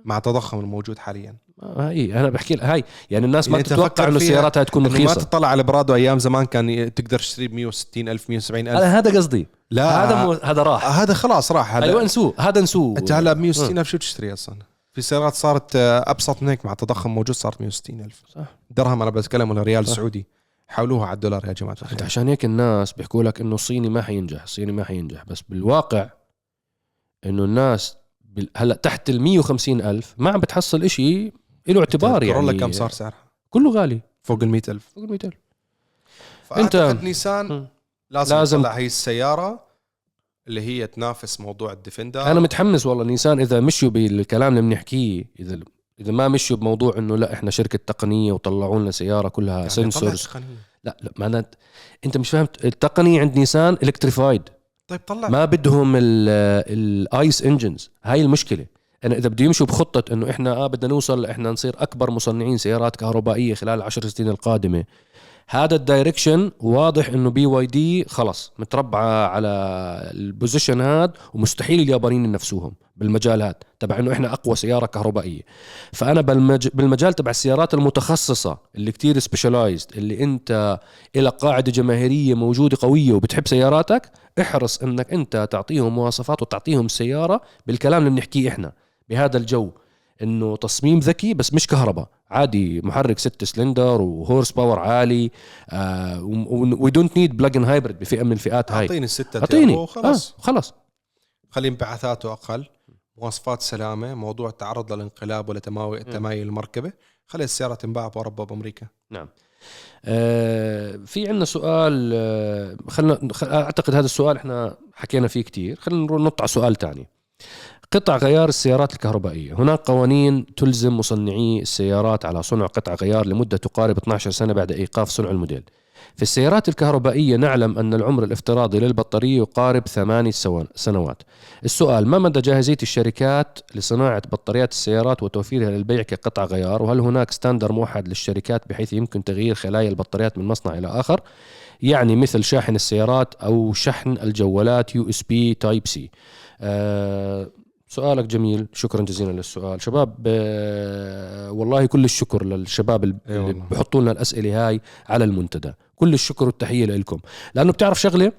مع التضخم الموجود حاليا. هاي أنا بحكي هاي يعني الناس ما يعني تتوقع إنه هاي تكون إنه ما رخيصة. تطلع على برادو أيام زمان كان تقدر تشتري ب 160 ألف 170 ألف. هذا قصدي. لا. هذا مو هذا راح. هذا خلاص راح. هذا أيوه نسوه هذا نسوه أنت هلا ب 160 ألف شو تشتري أصلا؟ في سيارات صارت آه، أبسط من هيك مع التضخم موجود صارت 160 ألف. صح. درهم أنا بتكلم ولا ريال صح. سعودي. حولوها على الدولار يا جماعة انت الخير عشان هيك الناس بيحكوا لك إنه الصيني ما حينجح الصيني ما حينجح بس بالواقع إنه الناس بال- هلأ تحت ال 150 ألف ما عم بتحصل إشي له اعتبار يعني. كورولا كم صار سعرها؟ كله غالي. فوق ال 100 ألف. فوق ال 100 ألف. أنت- نيسان لازم- لازم تطلع هي السيارة اللي هي تنافس موضوع الديفندر. أنا متحمس والله نيسان إذا مشوا بالكلام اللي بنحكيه إذا إذا ما مشوا بموضوع إنه لا إحنا شركة تقنية وطلعوا لنا سيارة كلها يعني sensors. لا لا معنات أنت مش فاهم التقنية عند نيسان electrified طيب طلع. ما بدهم ال ICE engines هاي المشكلة. أنا إذا بده يمشوا بخطة إنه إحنا آه بدنا نوصل إحنا نصير أكبر مصنعين سيارات كهربائية خلال العشر سنين القادمة. هذا ال direction واضح إنه بي واي دي خلص متربعه على ال position هاد ومستحيل اليابانيين ينافسوهم بالمجال هاد تبع إنه إحنا أقوى سيارة كهربائية. فأنا بالمج... بالمجال تبع السيارات المتخصصة اللي كتير specialized اللي أنت إلى قاعدة جماهيرية موجودة قوية وبتحب سياراتك احرص إنك أنت تعطيهم مواصفات وتعطيهم سيارة بالكلام اللي بنحكيه إحنا. بهذا الجو إنه تصميم ذكي بس مش كهرباء. عادي محرك ست سلندر و horse power عالي we don't need plug-in hybrid بفئة من الفئات هاي. أعطيني الستة أعطيني. وخلص آه خلص خلي انبعاثاته أقل. مواصفات سلامة موضوع التعرض للانقلاب ولا تمايل المركبة. خلي السيارة تنباع بأوروبا وبأمريكا. نعم. آه في عندنا سؤال آه خلنا خل- أعتقد هذا السؤال إحنا حكينا فيه كتير. خلينا نروح نط على سؤال تاني. قطع غيار السيارات الكهربائية. هناك قوانين تلزم مصنعي السيارات على صنع قطع غيار لمدة تقارب 12 سنة بعد إيقاف صنع الموديل. في السيارات الكهربائية نعلم أن العمر الافتراضي للبطارية يقارب ثماني سنوات. السؤال ما مدى جاهزية الشركات لصناعة بطاريات السيارات وتوفيرها للبيع كقطع غيار؟ وهل هناك standard موحد للشركات بحيث يمكن تغيير خلايا البطاريات من مصنع إلى آخر؟ يعني مثل شاحن السيارات أو شحن الجوالات USB Type-C. سؤالك جميل. شكرا جزيلا للسؤال. شباب والله كل الشكر للشباب اللي والله. بحطوا لنا الأسئلة هاي على المنتدى. كل الشكر والتحية لكم لأنه بتعرف شغلة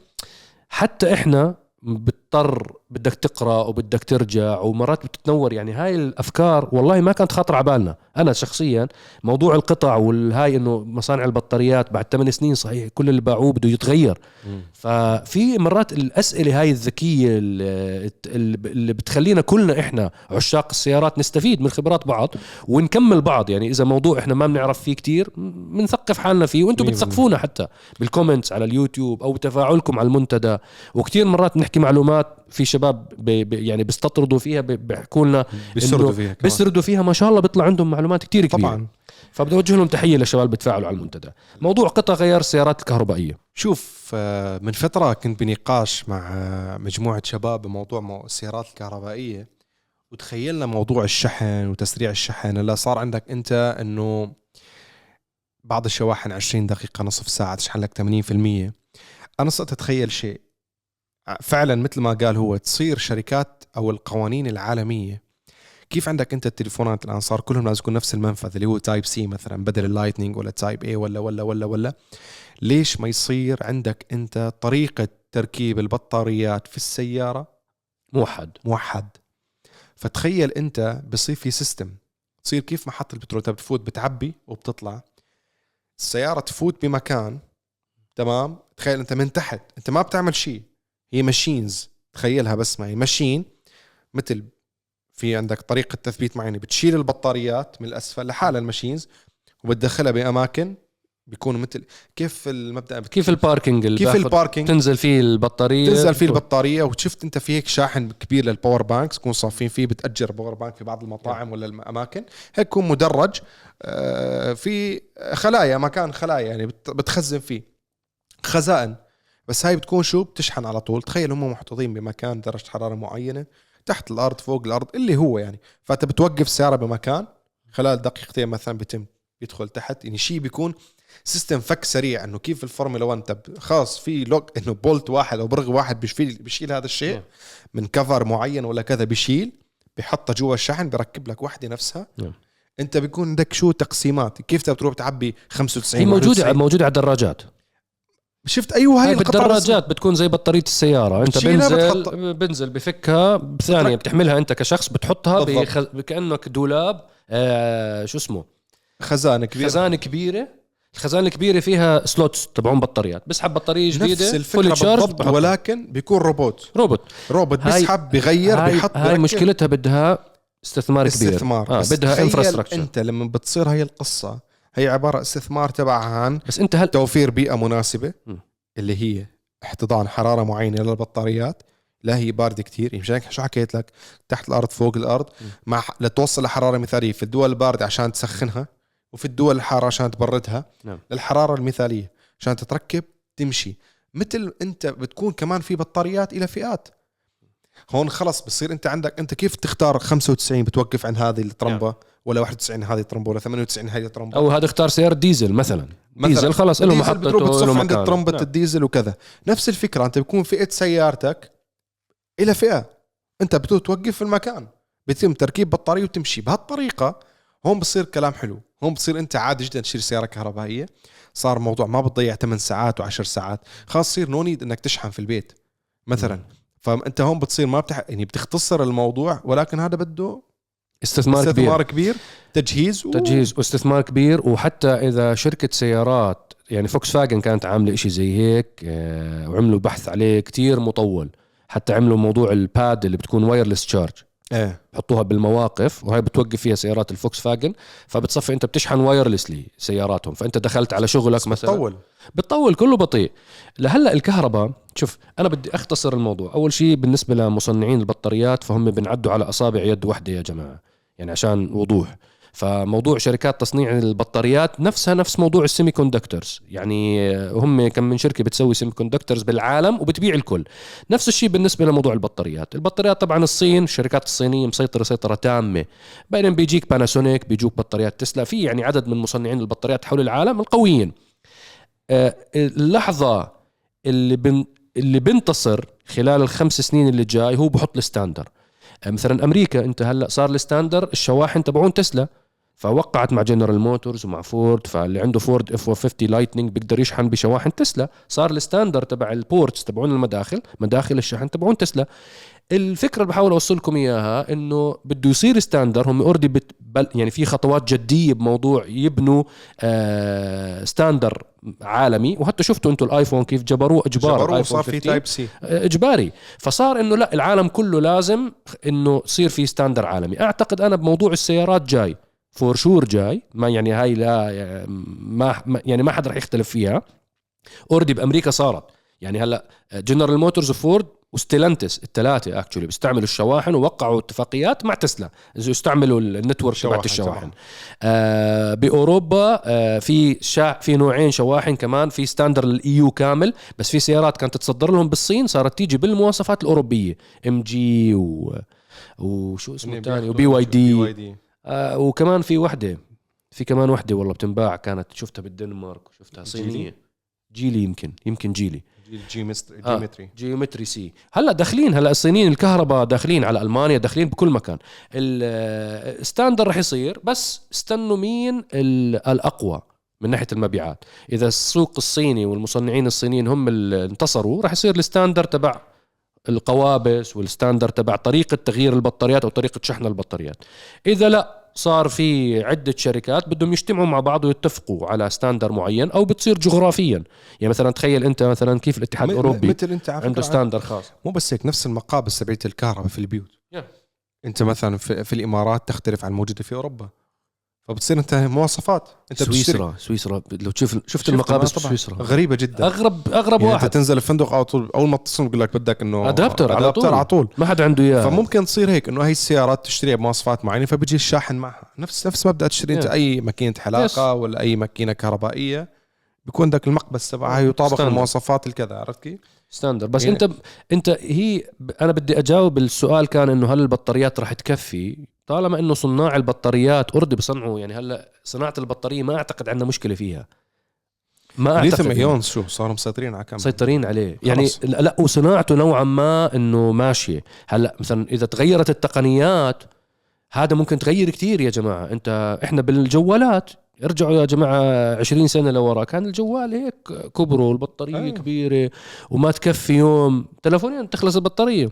حتى إحنا بضطر بدك تقرأ وبدك ترجع ومرات بتتنور. يعني هاي الأفكار والله ما كانت خاطرة على بالنا. أنا شخصيا موضوع القطع والهاي إنه مصانع البطاريات بعد 8 سنين صحيح كل اللي باعوه بده يتغير. ففي مرات الأسئلة هاي الذكية اللي بتخلينا كلنا إحنا عشاق السيارات نستفيد من خبرات بعض ونكمل بعض. يعني إذا موضوع إحنا ما بنعرف فيه كتير بنثقف حالنا فيه وأنتم بتثقفونا حتى بال comments على اليوتيوب أو تفاعلكم على المنتدى. وكتير مرات نحكي معلومات في شباب بي بي يعني بيستطردوا فيها بيحكوا لنا بيسردوا فيها بيسردوا فيها. ما شاء الله بيطلع عندهم معلومات كتير كبيرة. طبعا. فبدي أوجه لهم تحية للشباب بتفاعلوا على المنتدى. موضوع قطع غيار السيارات الكهربائية. شوف آه، من فترة كنت بنقاش مع آه، مجموعة شباب بموضوع السيارات الكهربائية وتخيلنا موضوع الشحن وتسريع الشحن. هلا صار عندك أنت إنه بعض الشواحن 20 دقيقة نصف ساعة تشحن لك 80% أنا صرت أتخيل شيء. فعلا مثل ما قال هو تصير شركات أو القوانين العالمية. كيف عندك أنت التليفونات الآن؟ صار كلهم لازم يكون نفس المنفذ اللي هو Type-C مثلا بدل ال Lightning ولا Type-A ولا ولا ولا ولا. ليش ما يصير عندك أنت طريقة تركيب البطاريات في السيارة؟ موحد موحد فتخيل أنت بصير في system تصير كيف محطة البترول بتفوت بتعبي وبتطلع. السيارة تفوت بمكان تمام؟ تخيل أنت من تحت أنت ما بتعمل شيء. هي machines تخيلها بس معي. machine مثل في عندك طريقة تثبيت معينة. بتشيل البطاريات من الأسفل لحالها ال machines وبتدخلها بأماكن بيكونوا مثل كيف المبدأ كيف ال parking كيف ال parking تنزل فيه البطارية. تنزل فيه البطارية وشفت أنت في هيك شاحن كبير لل power banks يكون صافين فيه بتأجر power bank في بعض المطاعم ولا الأماكن. هيك يكون مدرج آه، في خلايا مكان خلايا يعني بتخزن فيه. خزائن. بس هاي بتكون شو؟ بتشحن على طول. تخيل هم محطوطين بمكان درجة حرارة معينة تحت الأرض فوق الأرض اللي هو يعني. فأنت بتوقف السياره بمكان خلال دقيقتين مثلا بتم يدخل تحت. يعني شيء بيكون سيستم فك سريع إنه كيف الفورمولا 1 تب خاص في لوك إنه بولت واحد أو برغ واحد بيشيل بيشيل هذا الشيء نعم. من كفر معين ولا كذا بيشيل بيحطها جوا الشحن بيركب لك وحدة نفسها. نعم. أنت بيكون عندك شو تقسيمات؟ كيف بتروح تعبي 95 هي موجودة موجودة على الدراجات. شفت أيوه هاي بالدراجات بتكون زي بطارية السيارة. أنت بنزل بتحط... بنزل بفكها بثانية بتحملها أنت كشخص بتحطها بخ... كانك دولاب آه شو اسمه؟ خزانة كبيرة. خزانة كبيرة. الخزانة الكبيرة فيها slots تبعون بطاريات. بسحب بطارية جديدة نفس الفكرة بالضبط ولكن بيكون روبوت روبوت روبوت بيسحب بغير هاي بيحط هاي مشكلتها بدها استثمار كبير. استثمار. آه بدها infrastructure أنت لما بتصير هاي القصة هي عبارة استثمار تبعها عن بس انت هل توفير بيئة مناسبة م. اللي هي احتضان حرارة معينة للبطاريات. لا هي باردة كثير مشان يعني شو حكيت لك؟ تحت الأرض فوق الأرض. مع لتوصل لحرارة مثالية في الدول الباردة عشان تسخنها وفي الدول الحارة عشان تبردها. نعم. للحرارة المثالية عشان تتركب تمشي. مثل انت بتكون كمان في بطاريات إلى فئات. هون خلص بصير انت عندك انت كيف تختار 95 بتوقف عن هذه الطرمبة؟ نعم. ولا 91 هذه الطرمبة ولا 98 هذه الطرمبة؟ أو هذا اختار سيارة ديزل مثلا. ديزل خلص له محطته له عند طرمبة نعم. الديزل وكذا. نفس الفكرة أنت بيكون فئة سيارتك إلى فئة. أنت بتوقف في المكان. بيتم تركيب بطارية وتمشي. بهالطريقة هون بصير كلام حلو. هون بصير أنت عادي جدا تشتري سيارة كهربائية. صار موضوع ما بتضيع 8 ساعات و10 ساعات. خلاص يصير no need إنك تشحن في البيت. مثلا. فأنت هون بتصير ما بتح... يعني بتختصر الموضوع ولكن هذا بده استثمار, استثمار كبير. كبير تجهيز و... تجهيز واستثمار كبير وحتى إذا شركة سيارات يعني فوكس فاجن كانت عاملة إشي زي هيك آه، وعملوا بحث عليه كتير مطول حتى عملوا موضوع ال pad اللي بتكون wireless charge إيه. بحطوها بالمواقف وهي بتوقف فيها سيارات الفوكس فاجن فبتصفي أنت بتشحن wirelessly سياراتهم فأنت دخلت على شغلك مثلا. بتطول. بتطول كله بطيء. لهلأ الكهرباء شوف أنا بدي أختصر الموضوع. أول شيء بالنسبة لمصنعين البطاريات فهم بنعدوا على أصابع يد واحدة يا جماعة يعني عشان وضوح. فموضوع شركات تصنيع البطاريات نفسها نفس موضوع ال semiconductors يعني هم كم من شركة بتسوي semiconductors بالعالم وبتبيع الكل. نفس الشيء بالنسبة لموضوع البطاريات. البطاريات طبعا الصين الشركات الصينية مسيطرة سيطرة تامة. بينما بيجيك باناسونيك بيجوك بطاريات تسلا. في يعني عدد من مصنعين البطاريات حول العالم القويين. آه، اللحظة اللي بن اللي بنتصر خلال الخمس سنين اللي جاي هو بحط ال standard. آه، مثلا أمريكا أنت هلأ صار ال standard الشواحن تبعون تسلا. فوقعت مع جنرال موتورز ومع فورد فاللي عنده فورد F 450 Lightning بيقدر يشحن بشواحن تسلا. صار ال standard تبع ال ports تبعون المداخل مداخل الشحن تبعون تسلا. الفكرة اللي بحاول اوصل لكم إياها إنه بده يصير standard هم already بل يعني في خطوات جدية بموضوع يبنوا آه standard عالمي. وحتى شفتوا أنتم الآيفون كيف جبروه إجبار جبروه صار في 15. Type C إجباري. فصار إنه لا العالم كله لازم إنه يصير في standard عالمي. أعتقد أنا بموضوع السيارات جاي. for sure جاي. ما يعني هاي لا ما ما- يعني ما حد رح يختلف فيها. already بأمريكا صارت. يعني هلأ جنرال موتورز وفورد وستيلانتس الثلاثة actually بيستعملوا الشواحن ووقعوا اتفاقيات مع تسلا. إذا يستعملوا ال network تبعت الشواحن. آه بأوروبا آه في شا في نوعين شواحن كمان. في standard ال EU كامل بس في سيارات كانت تتصدر لهم بالصين صارت تيجي بالمواصفات الأوروبية. MG و وشو اسمه الثاني و BYD. آه وكمان في وحدة في كمان وحدة والله بتنباع كانت شفتها بالدنمارك شفتها جيلي؟ صينية. جيلي يمكن يمكن جيلي. Geometry آه. Geometry. Geometry C. هلا داخلين هلا الصينيين الكهرباء داخلين على ألمانيا داخلين بكل مكان. ال standard رح يصير بس استنوا مين ال- الأقوى من ناحية المبيعات. إذا السوق الصيني والمصنعين الصينيين هم اللي انتصروا رح يصير ال standard تبع القوابس وال standard تبع طريقة تغيير البطاريات أو طريقة شحن البطاريات. إذا لا صار في عدة شركات بدهم يجتمعوا مع بعض ويتفقوا على standard معين أو بتصير جغرافيا. يعني مثلا تخيل أنت مثلا كيف الاتحاد الأوروبي مثل على عنده standard خاص. مو بس هيك نفس المقابس تبعت الكهرباء في البيوت. Yeah. أنت مثلا في, في الإمارات تختلف عن الموجوده في أوروبا. فبتصير انت مواصفات. انت بتشتري. سويسرا سويسرا. لو تشوف شفت المقابس طبعاً. بسويسرا غريبة جدا. اغرب أغرب يعني انت واحد. تنزل الفندق على طول أول ما تتصل بقول لك بدك إنه adapter طول. على طول. ما حدا عنده إياه. فممكن تصير هيك إنه هي السيارات تشتريها بمواصفات معينة فبيجي الشاحن معها. نفس نفس مبدأ تشتري أنت. أي ماكينة حلاقة ولا أي ماكينة كهربائية. بيكون عندك المقبس تبعها يطابق. المواصفات الكذا عرفت كيف؟ standard بس يعني- انت أنت هي أنا بدي أجاوب السؤال كان إنه هل البطاريات راح تكفي؟ طالما إنه صناع البطاريات already بصنعوا يعني هلأ صناعة البطارية ما أعتقد عندنا مشكلة فيها. ما ليثيوم أعتقد ايون شو صاروا مسيطرين على كم مسيطرين عليه. يعني خلص. لا وصناعته نوعا ما إنه ماشية. هلأ مثلا إذا تغيرت التقنيات هذا ممكن تغير كتير يا جماعة. أنت إحنا بالجوالات ارجعوا يا جماعة 20 سنة لورا كان الجوال هيك كبره والبطاريه أيوة. كبيرة وما تكفي يوم. تلفونين تخلص البطارية.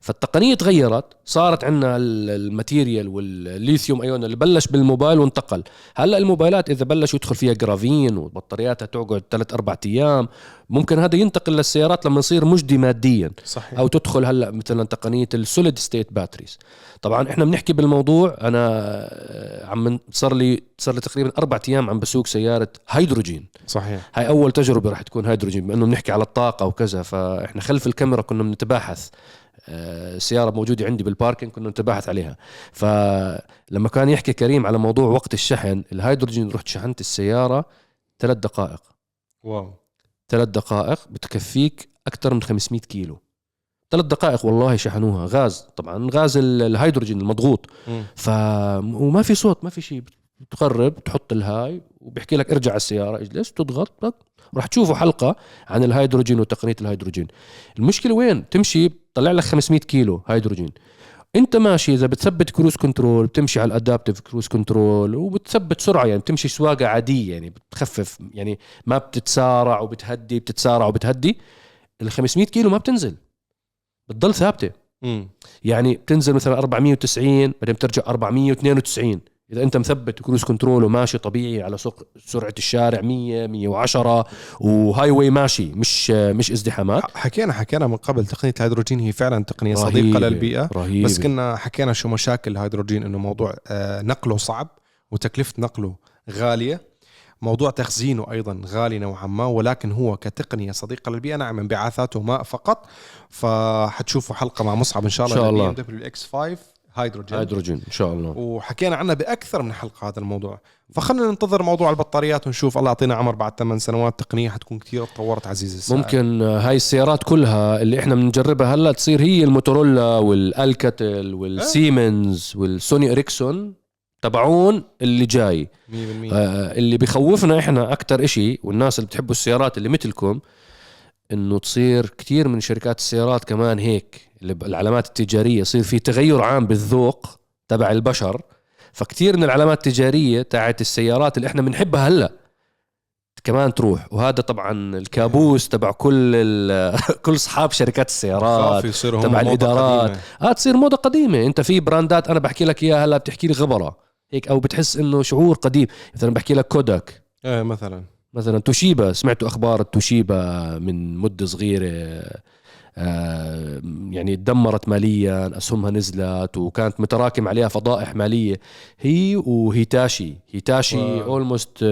فالتقنية تغيرت صارت عندنا ال- ال material والليثيوم أيون اللي بلش بالموبايل وانتقل. هلأ الموبايلات إذا بلش يدخل فيها graphene وبطارياتها تقعد 3 4 أيام ممكن هذا ينتقل للسيارات لما يصير مجدي ماديا. صحيح. أو تدخل هلأ مثلا تقنية ال solid state batteries طبعا إحنا بنحكي بالموضوع أنا آه، عم صار لي صار لي تقريبا أربع أيام عم بسوق سيارة هيدروجين. صحيح. هاي أول تجربة راح تكون هيدروجين بأنه بنحكي على الطاقة وكذا فإحنا خلف الكاميرا كنا بنتباحث. سيارة موجودة عندي بال parking كنا نتباحث عليها. فلما كان يحكي كريم على موضوع وقت الشحن الهيدروجين رحت شحنت السيارة ثلاث دقائق. wow. ثلاث دقائق بتكفيك أكثر من 500 كيلو. ثلاث دقائق والله شحنوها. غاز طبعا غاز ال- الهيدروجين المضغوط. ف وما في صوت ما في شيء بتقرب تحط الهاي وبيحكي لك ارجع على السيارة اجلس تضغط راح تشوفوا حلقة عن الهيدروجين وتقنية الهيدروجين. المشكلة وين؟ تمشي طلع لك 500 كيلو هيدروجين. انت ماشي إذا بتثبت cruise control بتمشي على ال adaptive cruise control وبتثبت سرعة يعني بتمشي سواقة عادية يعني بتخفف يعني ما بتتسارع وبتهدي بتتسارع وبتهدي ال 500 كيلو ما بتنزل. بتضل ثابتة. مم. يعني بتنزل مثلا 490 بعدين بترجع 492 إذا أنت مثبت cruise control وماشي طبيعي على سوق سرعة الشارع 100 110 و highway ماشي مش مش ازدحامات. حكينا حكينا من قبل تقنية الهيدروجين هي فعلا تقنية صديقة رهيبة، للبيئة. رهيبة. بس كنا حكينا شو مشاكل الهيدروجين إنه موضوع آه، نقله صعب وتكلفة نقله غالية. موضوع تخزينه أيضا غالي نوعا ما ولكن هو كتقنية صديقة للبيئة نعم انبعاثاته ماء فقط. فحتشوفوا حلقة مع مصعب إن شاء الله إن شاء الله. X 5 هيدروجين. هيدروجين إن شاء الله. وحكينا عنها بأكثر من حلقة هذا الموضوع. فخلنا ننتظر موضوع البطاريات ونشوف الله يعطينا عمر بعد 8 سنوات تقنية حتكون كثير تطورت عزيزي السائل. ممكن هاي السيارات كلها اللي إحنا بنجربها هلأ تصير هي الموتورولا والالكاتل والسيمنز والسوني إريكسون تبعون اللي جاي. 100% آه، اللي بخوفنا إحنا أكثر إشي والناس اللي بتحبوا السيارات اللي مثلكم إنه تصير كثير من شركات السيارات كمان هيك. العلامات التجارية يصير في تغير عام بالذوق تبع البشر. فكتير من العلامات التجارية تاعت السيارات اللي إحنا بنحبها هلأ. كمان تروح. وهذا طبعا الكابوس تبع كل كل أصحاب شركات السيارات تبع موضة الإدارات. قديمة. آه تصير موضة قديمة. أنت في براندات أنا بحكي لك إياها هلأ بتحكي لي غبره هيك أو بتحس إنه شعور قديم. مثلا بحكي لك كوداك. إيه مثلا. مثلا توشيبا. سمعتوا أخبار التوشيبا من مدة صغيرة؟ يعني تدمرت ماليا أسهمها نزلت وكانت متراكم عليها فضائح مالية. هي وهيتاشي. هيتاشي almost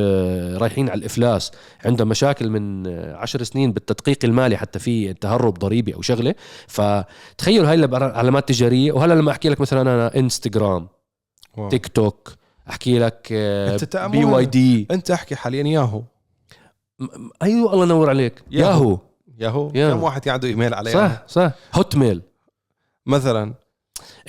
رايحين على الإفلاس. عندها مشاكل من آه، عشر سنين بالتدقيق المالي حتى في تهرب ضريبي أو شغلة. فتخيلوا هاي ال bra- علامات تجاريه وهلا لما أحكي لك مثلا أنا انستغرام wow. تيك توك أحكي لك. BYD أنت أحكي حاليا ياهو. أيوه الله ينور عليك. ياهو. ياهو. ياهو؟ ياهو. كم واحد عنده إيميل عليه صح صح. Hotmail مثلا.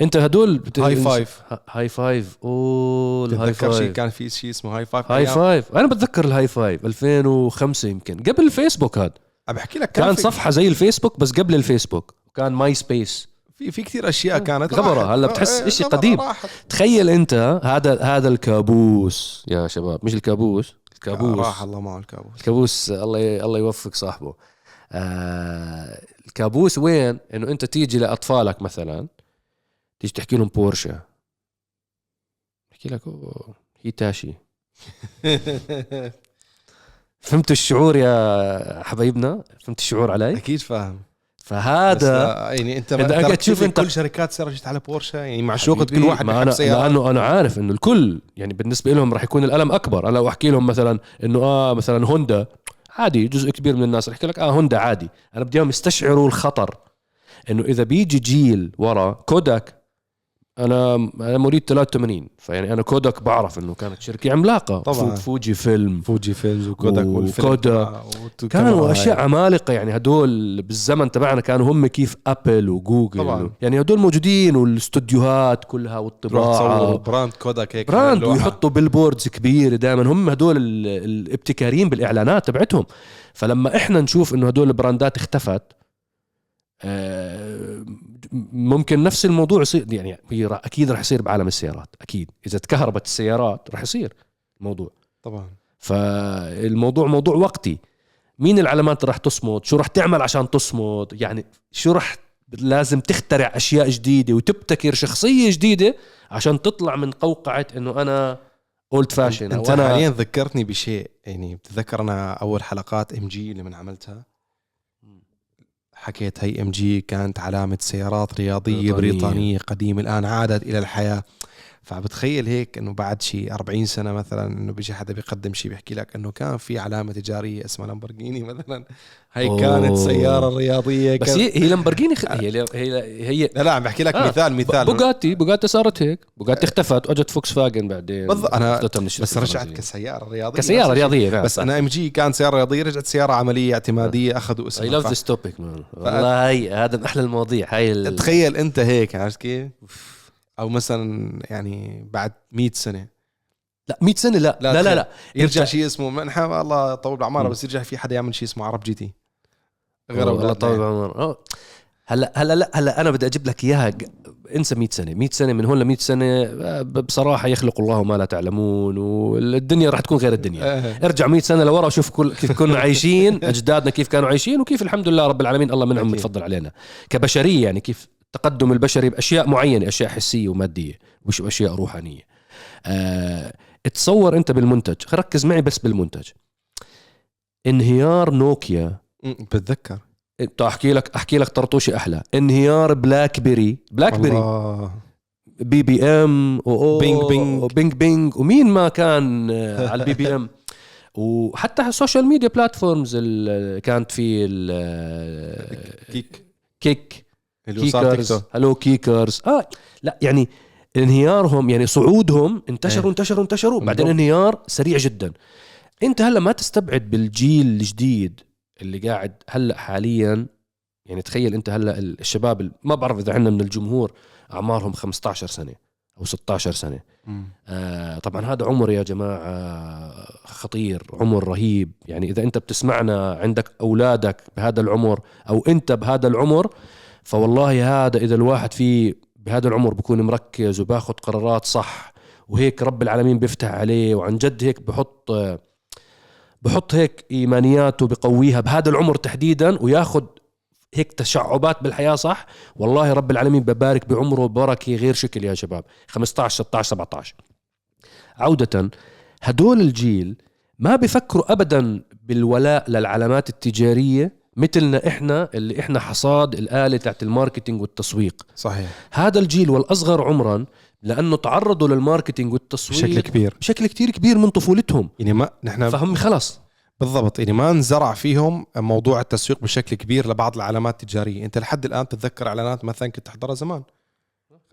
أنت هدول بت... هاي فايف. هاي فايف. أوه الهاي شيء فايف. كان في شيء اسمه هاي فايف هاي؟ فايف. أنا بتذكر الهاي فايف. 2005 يمكن. قبل الفيسبوك هذا عم بحكي لك كان في- صفحة زي الفيسبوك بس قبل الفيسبوك. وكان MySpace. في في كثير أشياء كانت. غبرة. راحت. هلأ بتحس إشي غبرة قديم. راحت. تخيل أنت هذا هذا الكابوس. يا شباب مش الكابوس. الكابوس. راح الله معه الكابوس. الكابوس الله ي... الله يوفق صاحبه. آه الكابوس وين؟ إنه أنت تيجي لأطفالك مثلا تيجي تحكي لهم بورشا بحكي لك أوه هيتاشي فهمتوا الشعور يا حبايبنا؟ فهمت الشعور علي؟ أكيد فاهم. بس هذا لا، يعني أنت قاعد ترى تشوف أنت- كل شركات سيارة على بورشا يعني معشوقة كل واحد ما سيارة. لأنه أنا عارف إنه الكل يعني بالنسبة لهم راح يكون الألم أكبر. أنا لو أحكي لهم مثلا إنه آه مثلا هوندا عادي جزء كبير من الناس يحكي لك آه هوندا عادي. أنا بدي إياهم يستشعروا الخطر إنه إذا بيجي جيل ورا كوداك أنا أنا مواليد 83 فيعني أنا كوداك بعرف إنه كانت شركة عملاقة طبعاً. فو- فوجي فيلم فوجي فيلمز وكوداك والفيلم وكودا. وت- كانوا أشياء. عمالقة يعني هدول بالزمن تبعنا كانوا هم كيف أبل وجوجل طبعاً. يعني هدول موجودين والاستوديوهات كلها والطباعة brand كوداك هيك brand. ويحطوا billboards كبيرة دائما هم هدول ال- الابتكاريين بالإعلانات تبعتهم فلما إحنا نشوف إنه هدول البراندات اختفت آه، ممكن نفس الموضوع يصير يعني أكيد راح يصير بعالم السيارات أكيد. إذا تكهربت السيارات راح يصير الموضوع. طبعا. فالموضوع موضوع وقتي. مين العلامات راح تصمد؟ شو راح تعمل عشان تصمد؟ يعني شو راح لازم تخترع أشياء جديدة وتبتكر شخصية جديدة عشان تطلع من قوقعة إنه أنا old fashion أنت حاليا ذكرتني بشيء يعني بتذكر أنا أول حلقات MG اللي من عملتها؟ حكيت هي MG كانت علامة سيارات رياضية بريطانية. بريطانية قديمة الآن عادت إلى الحياة فبتخيل هيك إنه بعد شيء 40 سنة مثلا إنه بيجي حدا بيقدم شيء بيحكي لك إنه كان في علامة تجارية اسمها لامبورجيني مثلا. هي أوه. كانت سيارة رياضية. بس هي هي لامبرجيني خ... هي هي هي لا لا عم بحكي لك آه، مثال مثال. بوغاتي بوغاتي صارت هيك. بوغاتي اختفت واجت فوكس فاجن بعدين. بالضبط أنا بس رجعت. كسيارة رياضية. كسيارة. رياضية نعم بس أنا MG كان سيارة رياضية رجعت سيارة عملية اعتمادية أخذوا I اسمها love ف- this topic والله هي هذا من أحلى المواضيع هاي ال... تخيل أنت هيك عرفت كيف؟ أو مثلا يعني بعد 100 سنة لا 100 سنة لا لا، لا لا. لا. يرجع شيء اسمه منحى الله يطول بعمره. بس يرجع في حدا يعمل شيء اسمه عرب جي تي غير أولادنا طول يعني. بعمر أوه. هلا هلا لا هلا أنا بدي أجيب لك إياها انسى 100 سنة 100 سنة من هون ل 100 سنه بصراحة يخلق الله ما لا تعلمون والدنيا راح تكون غير الدنيا. ارجع 100 سنة لورا وشوف كل كيف كنا عايشين أجدادنا كيف كانوا عايشين وكيف الحمد لله رب العالمين الله منعم. متفضل علينا كبشرية يعني كيف التقدم البشري بأشياء معينة أشياء حسية ومادية مش أشياء روحانية. أه تصور أنت بالمنتج ركز معي بس بالمنتج. انهيار نوكيا. بتذكر. طيب أحكي لك أحكي لك طرطوشه أحلى. انهيار بلاك بيري بلاك بيري BBM و ping ping. و ping ping. ومين ما كان آه، على ال BBM. وحتى ال social media platforms كانت في ال- كيك. كيك. اللي هو صار تيك كيكرز توك هلو كيكرز آه لا يعني انهيارهم يعني صعودهم انتشروا إيه. انتشروا انتشروا. بعدين. انهيار سريع جدا. أنت هلأ ما تستبعد بالجيل الجديد اللي قاعد هلأ حاليا. يعني تخيل أنت هلأ الشباب ال- ما بعرف إذا عندنا من الجمهور أعمارهم 15 سنة أو 16 سنة. آه طبعا هذا عمر يا جماعة خطير عمر رهيب. يعني إذا أنت بتسمعنا عندك أولادك بهذا العمر أو أنت بهذا العمر فوالله هذا إذا الواحد فيه بهذا العمر بيكون مركز وباخد قرارات صح وهيك رب العالمين بيفتح عليه وعن جد هيك بحط بحط هيك إيمانياته بقويها بهذا العمر تحديدا وياخذ هيك تشعبات بالحياة صح؟ والله رب العالمين ببارك بعمره بركه غير شكل يا شباب. 15 16 17 عودة هدول الجيل ما بفكروا ابدا بالولاء للعلامات التجارية مثلنا إحنا اللي إحنا حصاد الآلة تاعت ال marketing والتسويق. صحيح. هذا الجيل والأصغر عمرا لأنه تعرضوا لل marketing والتسويق بشكل كبير. بشكل كتير كبير من طفولتهم. يعني ما نحن فهم خلص بالضبط. يعني ما انزرع فيهم موضوع التسويق بشكل كبير لبعض العلامات التجارية. أنت لحد الآن تتذكر إعلانات مثلا كنت تحضرها زمان.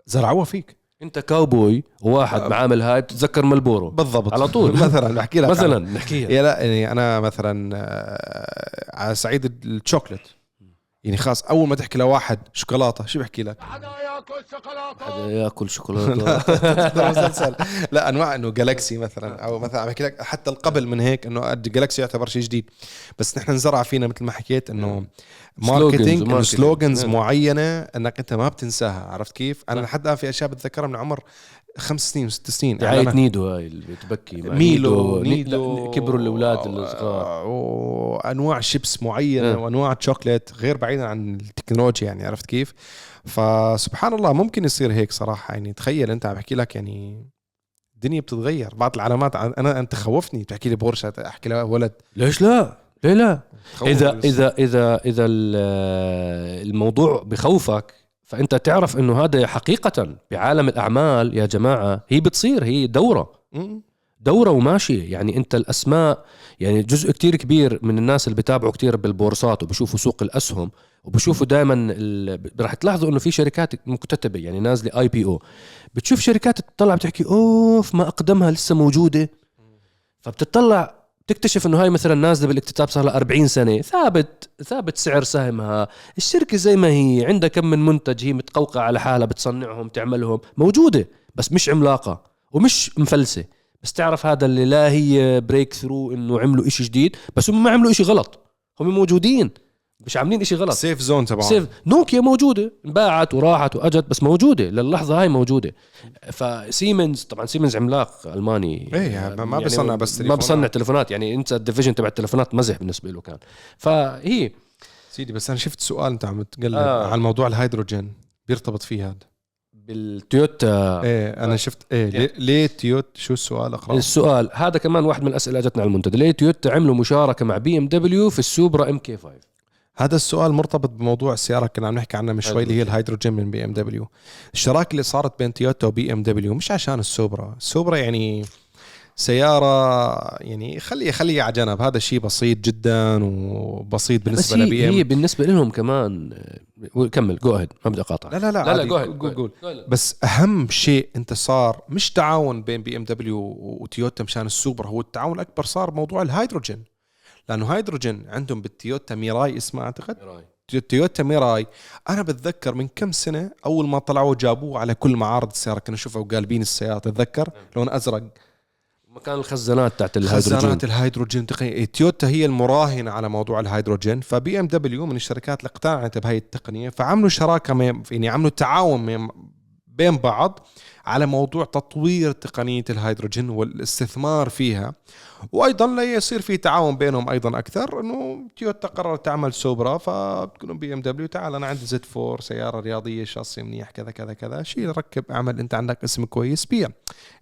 زرعوها فيك. انت كاوبوي وواحد أه. معامل هاي بتتذكر ملبورو؟ بالضبط. على طول. مثلا بحكي لك مثلا. نحكيها. يا لا يعني أنا مثلا آه، على صعيد الشوكليت. يعني خلاص أول ما تحكي لواحد شوكولاتة شو بحكي لك؟ حدا ياكل شوكولاتة هذا مسلسل لا أنواع إنه جالكسي مثلا أو مثلا عم بحكي لك حتى القبل من هيك إنه جالكسي يعتبر شيء جديد بس نحن نزرع فينا مثل ما حكيت إنه marketing إنه. slogans نعم. معينة إنك أنت ما بتنساها عرفت كيف؟ أنا لحد الآن في أشياء بتذكرها من عمر خمس سنين وست سنين دعاية إعلانات- نيدو هاي اللي بتبكي مع ميلو ني- نيدو لا، كبروا الأولاد الصغار آه، وأنواع شيبس معينة آه. وأنواع شوكليت غير بعيدا عن التكنولوجيا يعني عرفت كيف؟ فسبحان الله ممكن يصير هيك صراحة يعني تخيل أنت عم بحكي لك يعني الدنيا بتتغير بعض العلامات أنا أنت خوفني بتحكي لي بورشة أحكي لها ولد ليش لا؟ ليه لا؟ خوفني اذا. اذا اذا إذا ال- الموضوع بخوفك فأنت تعرف إنه هذا حقيقة بعالم الأعمال يا جماعة هي بتصير هي دورة. دورة وماشية. يعني أنت الأسماء يعني جزء كتير كبير من الناس اللي بتابعوا كتير بالبورصات وبشوفوا سوق الأسهم وبشوفوا دائما رح تلاحظوا إنه في شركات مكتتبة يعني نازلة آي بي أو. بتشوف شركات تطلع بتحكي أوف ما أقدمها لسه موجودة. فبتطلع تكتشف إنه هاي مثلا نازلة بالاكتتاب صار لها 40 سنة ثابت ثابت سعر سهمها. الشركة زي ما هي عندها كم من منتج هي متقوقعه على حالها بتصنعهم تعملهم. موجودة بس مش عملاقة ومش مفلسة. بس تعرف هذا اللي لا هي breakthrough إنه عملوا إشي جديد بس هم ما عملوا إشي غلط. هم موجودين. مش عاملين إشي غلط. safe zone تبعهم. safe نوكيا موجودة انباعت وراحت وأجت بس موجودة للحظة هاي موجودة. فسيمنز طبعا سيمنز عملاق ألماني. إيه، يعني ما بيصنع بس ما تليفونات. بصنع تليفونات يعني أنت ال division تبع التليفونات مزح بالنسبة له كان. فهي سيدي بس أنا شفت سؤال أنت عم تقلب آه. آه. عن موضوع الهيدروجين. بيرتبط فيه هذا. بالتويوتا. إيه أنا شفت إيه ليه, ليه تيوت شو السؤال؟ اقرا السؤال هذا كمان واحد من الأسئلة اجتنا على المنتدى. ليه تويوتا عملوا مشاركة مع BMW في السوبرا MK 5 هذا السؤال مرتبط بموضوع السياره كنا عم نحكي عنها من شوي اللي هي الهيدروجين من BMW. الشراكه اللي صارت بين تويوتا و BMW مش عشان السوبرا. السوبرا يعني سيارة يعني خلي خليها على جنب. هذا شيء بسيط جدا وبسيط بس بالنسبة هي, ل BM بالنسبة لهم كمان كمل go ahead ما بدي اقاطع لا لا لا لا لا. جو قول بس أهم شيء أنت صار مش تعاون بين BMW وتويوتا مشان السوبر هو التعاون الأكبر صار موضوع الهيدروجين. لأنه هيدروجين عندهم بالتويوتا ميراي اسمها أعتقد؟ تويوتا ميراي. أنا بتذكر من كم سنة أول ما طلعوا جابوه على كل معارض السيارة كنا نشوفه وقالبين السيارة تتذكر؟ لون أزرق. مكان الخزانات تاعت الهيدروجين. خزانات الهيدروجين. تقنية تويوتا هي المراهنة على موضوع الهيدروجين. فبي إم دبليو من الشركات اللي اقتنعت بهي التقنية فعملوا شراكة يعني عملوا تعاون بين بعض على موضوع تطوير تقنية الهيدروجين والاستثمار فيها. وأيضا لا يصير في تعاون بينهم أيضا أكثر إنه تويوتا قررت تعمل سوبرا فبتقول بي إم دبليو تعال أنا عندي زد فور سيارة رياضية شاصي منيح كذا كذا كذا. شيل ركب اعمل أنت عندك اسم كويس بيع.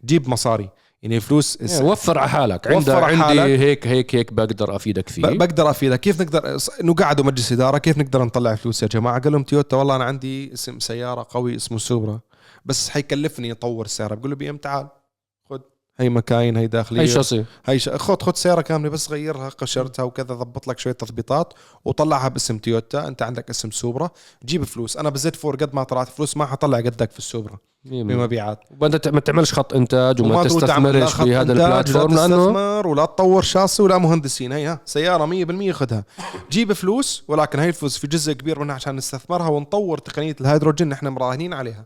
جيب مصاري. يعني فلوس يعني وفر على حالك. على عندي حالك. هيك هيك هيك بقدر أفيدك فيه. بقدر أفيدك. كيف نقدر إنه قعدوا مجلس إدارة كيف نقدر نطلع فلوس يا جماعة؟ قال لهم تويوتا والله أنا عندي اسم سيارة قوي اسمه سوبرا. بس حيكلفني اطور السياره بقول له بي إم تعال خذ. هي مكاين هي داخلية. هي شاصي هي ش... خذ خذ سياره كاملة بس غيرها قشرتها وكذا ضبط لك شوية تضبيطات وطلعها باسم تويوتا. أنت عندك اسم سوبرا. جيب فلوس. أنا بزد فور قد ما طلعت فلوس ما حطلع قدك في السوبرا بمبيعات. وأنت ما تعملش خط إنتاج وما تستثمرش إنتاج ولا ال platform لأنه تستثمر ولا تطور شاصي ولا مهندسين. هي ها سياره 100% خذها جيب فلوس ولكن هاي الفلوس في جزء كبير منها عشان نستثمرها ونطور تقنية الهيدروجين نحن مراهنين عليها.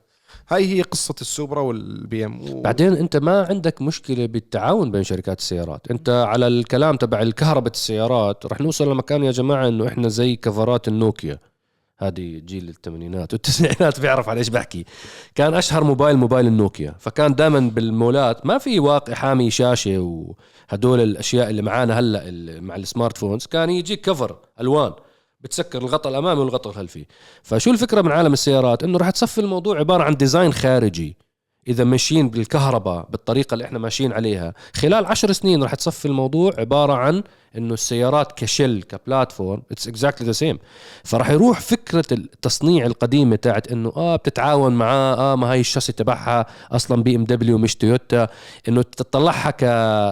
هاي هي قصة السوبرا والبي إم و... بعدين أنت ما عندك مشكلة بالتعاون بين شركات السيارات. أنت على الكلام تبع الكهرباء السيارات رح نوصل لمكان يا جماعة إنه إحنا زي كفرات النوكيا. هذه جيل الثمانينات والتسعينات بيعرف على إيش بحكي. كان أشهر موبايل موبايل النوكيا. فكان دائما بالمولات ما في واقع حامي شاشة وهدول الأشياء اللي معانا هلأ مع ال smart phones كان يجيك cover ألوان. بتسكر الغطاء الأمامي والغطاء الخلفي. فشو الفكرة من عالم السيارات؟ إنه راح تصفي الموضوع عبارة عن design خارجي. إذا ماشيين بالكهرباء بالطريقة اللي إحنا ماشيين عليها خلال عشر سنين راح تصفي الموضوع عبارة عن إنه السيارات كشل ك platform it's exactly the same فراح يروح فكرة التصنيع القديمة تاعت إنه آه بتتعاون معاه آه ما هاي الشاصي تبعها أصلا بي إم دبليو مش تويوتا. إنه تطلعها ك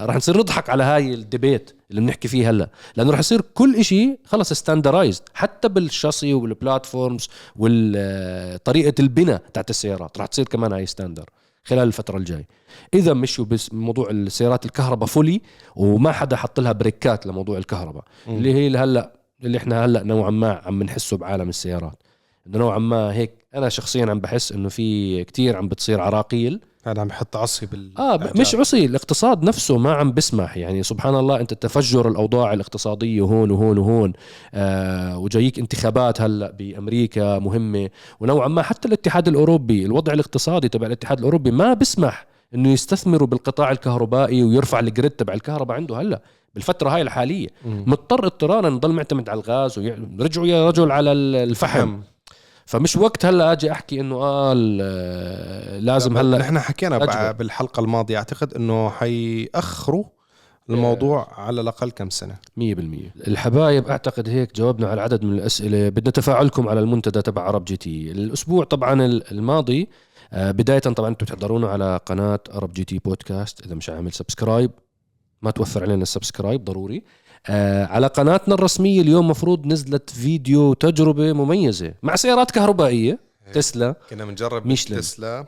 راح نصير نضحك على هاي ال debate. اللي بنحكي فيه هلا. لأنه راح يصير كل شيء خلص standardized حتى بالشاسي وال platforms وطريقه البناء تاعت السيارات راح تصير كمان هاي standard خلال الفترة الجاي. إذا مشوا بس موضوع السيارات الكهرباء فولي وما حدا حط لها بريكات لموضوع الكهرباء مم. اللي هي هلا اللي إحنا هلا نوعا ما عم نحسه بعالم السيارات. إنه نوعا ما هيك أنا شخصيا عم بحس إنه في كتير عم بتصير عراقيل هذا عم يحط عصي بال آه مش عصي الاقتصاد نفسه ما عم بسمح. يعني سبحان الله أنت تفجر الأوضاع الاقتصادية هون وهون وهون. آه وجايك انتخابات هلأ بأمريكا مهمة. ونوعا ما حتى الاتحاد الأوروبي الوضع الاقتصادي تبع الاتحاد الأوروبي ما بسمح إنه يستثمروا بالقطاع الكهربائي ويرفع الجريد تبع الكهرباء عنده هلأ بالفترة هاي الحالية. مضطر اضطرارا نضل معتمد على الغاز ورجعوا يا رجل على ال- الفحم. فمش وقت هلا أجي احكي انه آه لازم هلا نحن حكينا بالحلقة الماضية. أعتقد إنه حيأخروا الموضوع على الأقل كم سنة. مية بالمية. الحبايب أعتقد هيك جاوبنا على عدد من الأسئلة. بدنا تفاعلكم على المنتدى تبع عرب جي تي. الأسبوع طبعا الماضي آه، بداية طبعا أنتم تحضرونا على قناة عرب جي تي بودكاست. إذا مش عامل subscribe ما توفر علينا ال subscribe ضروري. على قناتنا الرسمية اليوم مفروض نزلت فيديو تجربة مميزة مع سيارات كهربائية تسلا كنا بنجرب. تسلا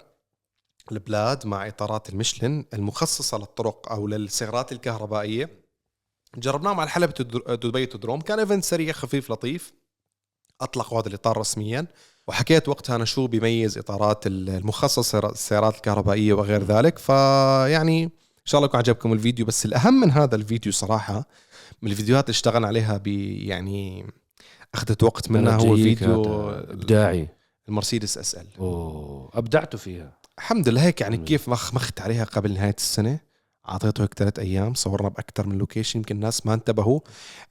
ال Plaid مع إطارات المشلن المخصصة للطرق أو للسيارات الكهربائية. جربناه مع الحلبة الدر- دبي أوتودروم. كان event سريع خفيف لطيف. اطلقوا هذا الإطار رسميا. وحكيت وقتها أنا شو بيميز إطارات المخصصة للسيارات الكهربائية وغير ذلك. فيعني إن شاء الله يكون عجبكم الفيديو. بس الأهم من هذا الفيديو صراحة من الفيديوهات اللي اشتغلنا عليها ب يعني أخذت وقت منها هو فيديو هذا. إبداعي. المرسيدس SL أوه أبدعتوا فيها. الحمد لله هيك يعني مم. كيف مخ مخت عليها قبل نهاية السنة؟ أعطيته هيك ثلاث أيام صورنا باكثر من لوكيشن يمكن الناس ما انتبهوا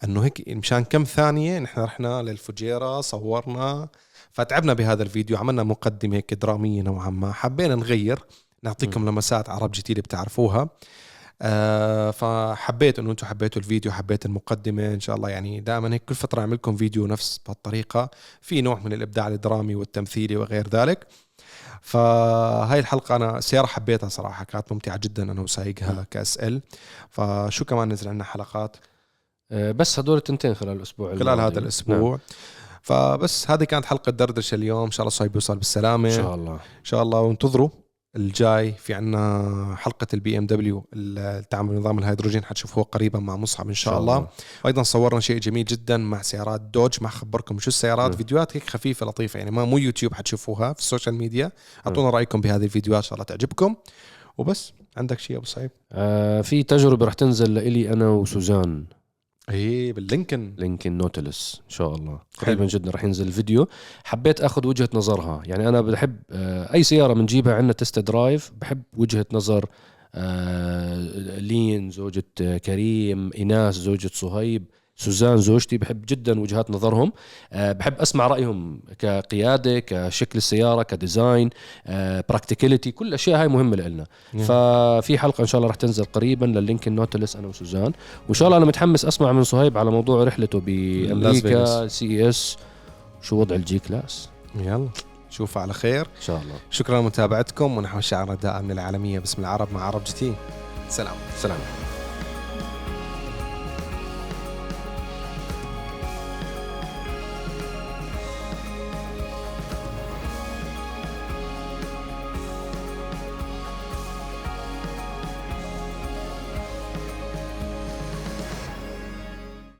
إنه هيك مشان كم ثانية نحن رحنا للفجيرة صورنا فتعبنا بهذا الفيديو عملنا مقدمة هيك دراميه نوعا ما حبينا نغير. نعطيكم لمسات عرب جديدة بتعرفوها. آه فحبيت انه أنتم حبيتوا الفيديو حبيت المقدمة. إن شاء الله يعني دائما هيك كل فترة أعمل لكم فيديو نفس بهالطريقة. في نوع من الإبداع الدرامي والتمثيلي وغير ذلك. فهاي الحلقة أنا سيارة حبيتها صراحة كانت ممتعة جدا أنا وسايقها ك SL. فشو كمان نزل عنا حلقات؟ آه، بس هدول التنتين خلال الأسبوع خلال. هذا الأسبوع. فبس هذه كانت حلقة دردشة اليوم. إن شاء الله صايب يوصل بالسلامة. نعم. إن شاء الله. إن شاء الله وانتظروا. الجاي في عنا حلقة البي إم دبليو التعامل نظام الهيدروجين حتشوفوه قريبا مع مصعب إن شاء الله. وأيضا صورنا شيء جميل جدا مع سيارات دوج ما خبركم شو السيارات نعم. فيديوهات هيك خفيفة لطيفة يعني ما مو يوتيوب حتشوفوها في ال social media. أعطونا رأيكم بهذه الفيديوهات إن شاء الله تعجبكم. وبس عندك شيء أبو صهيب آه في تجربة رح تنزل لإلي أنا وسوزان. إيه باللينكن. لينكن نوتلس إن شاء الله. قريبا جدا رح ينزل الفيديو حبيت أخذ وجهة نظرها. يعني أنا بحب آه أي سيارة بنجيبها عندنا test drive بحب وجهة نظر آه لين زوجة كريم إيناس زوجة صهيب. سوزان زوجتي بحب جدا وجهات نظرهم. أه بحب أسمع رأيهم كقيادة كشكل السيارة ك design practicality كل الاشياء هاي مهمة لنا نعم. ففي حلقة إن شاء الله رح تنزل قريبا لللينكن نوتلس أنا وسوزان. وإن شاء الله أنا متحمس أسمع من صهيب على موضوع رحلته بأمريكا. سي اس شو وضع الجي كلاس؟ يلا نشوفها على خير. إن شاء الله. شكرا لمتابعتكم ونحو شعار دائم للعالمية. باسم العرب مع عرب جي تي. سلام. سلام.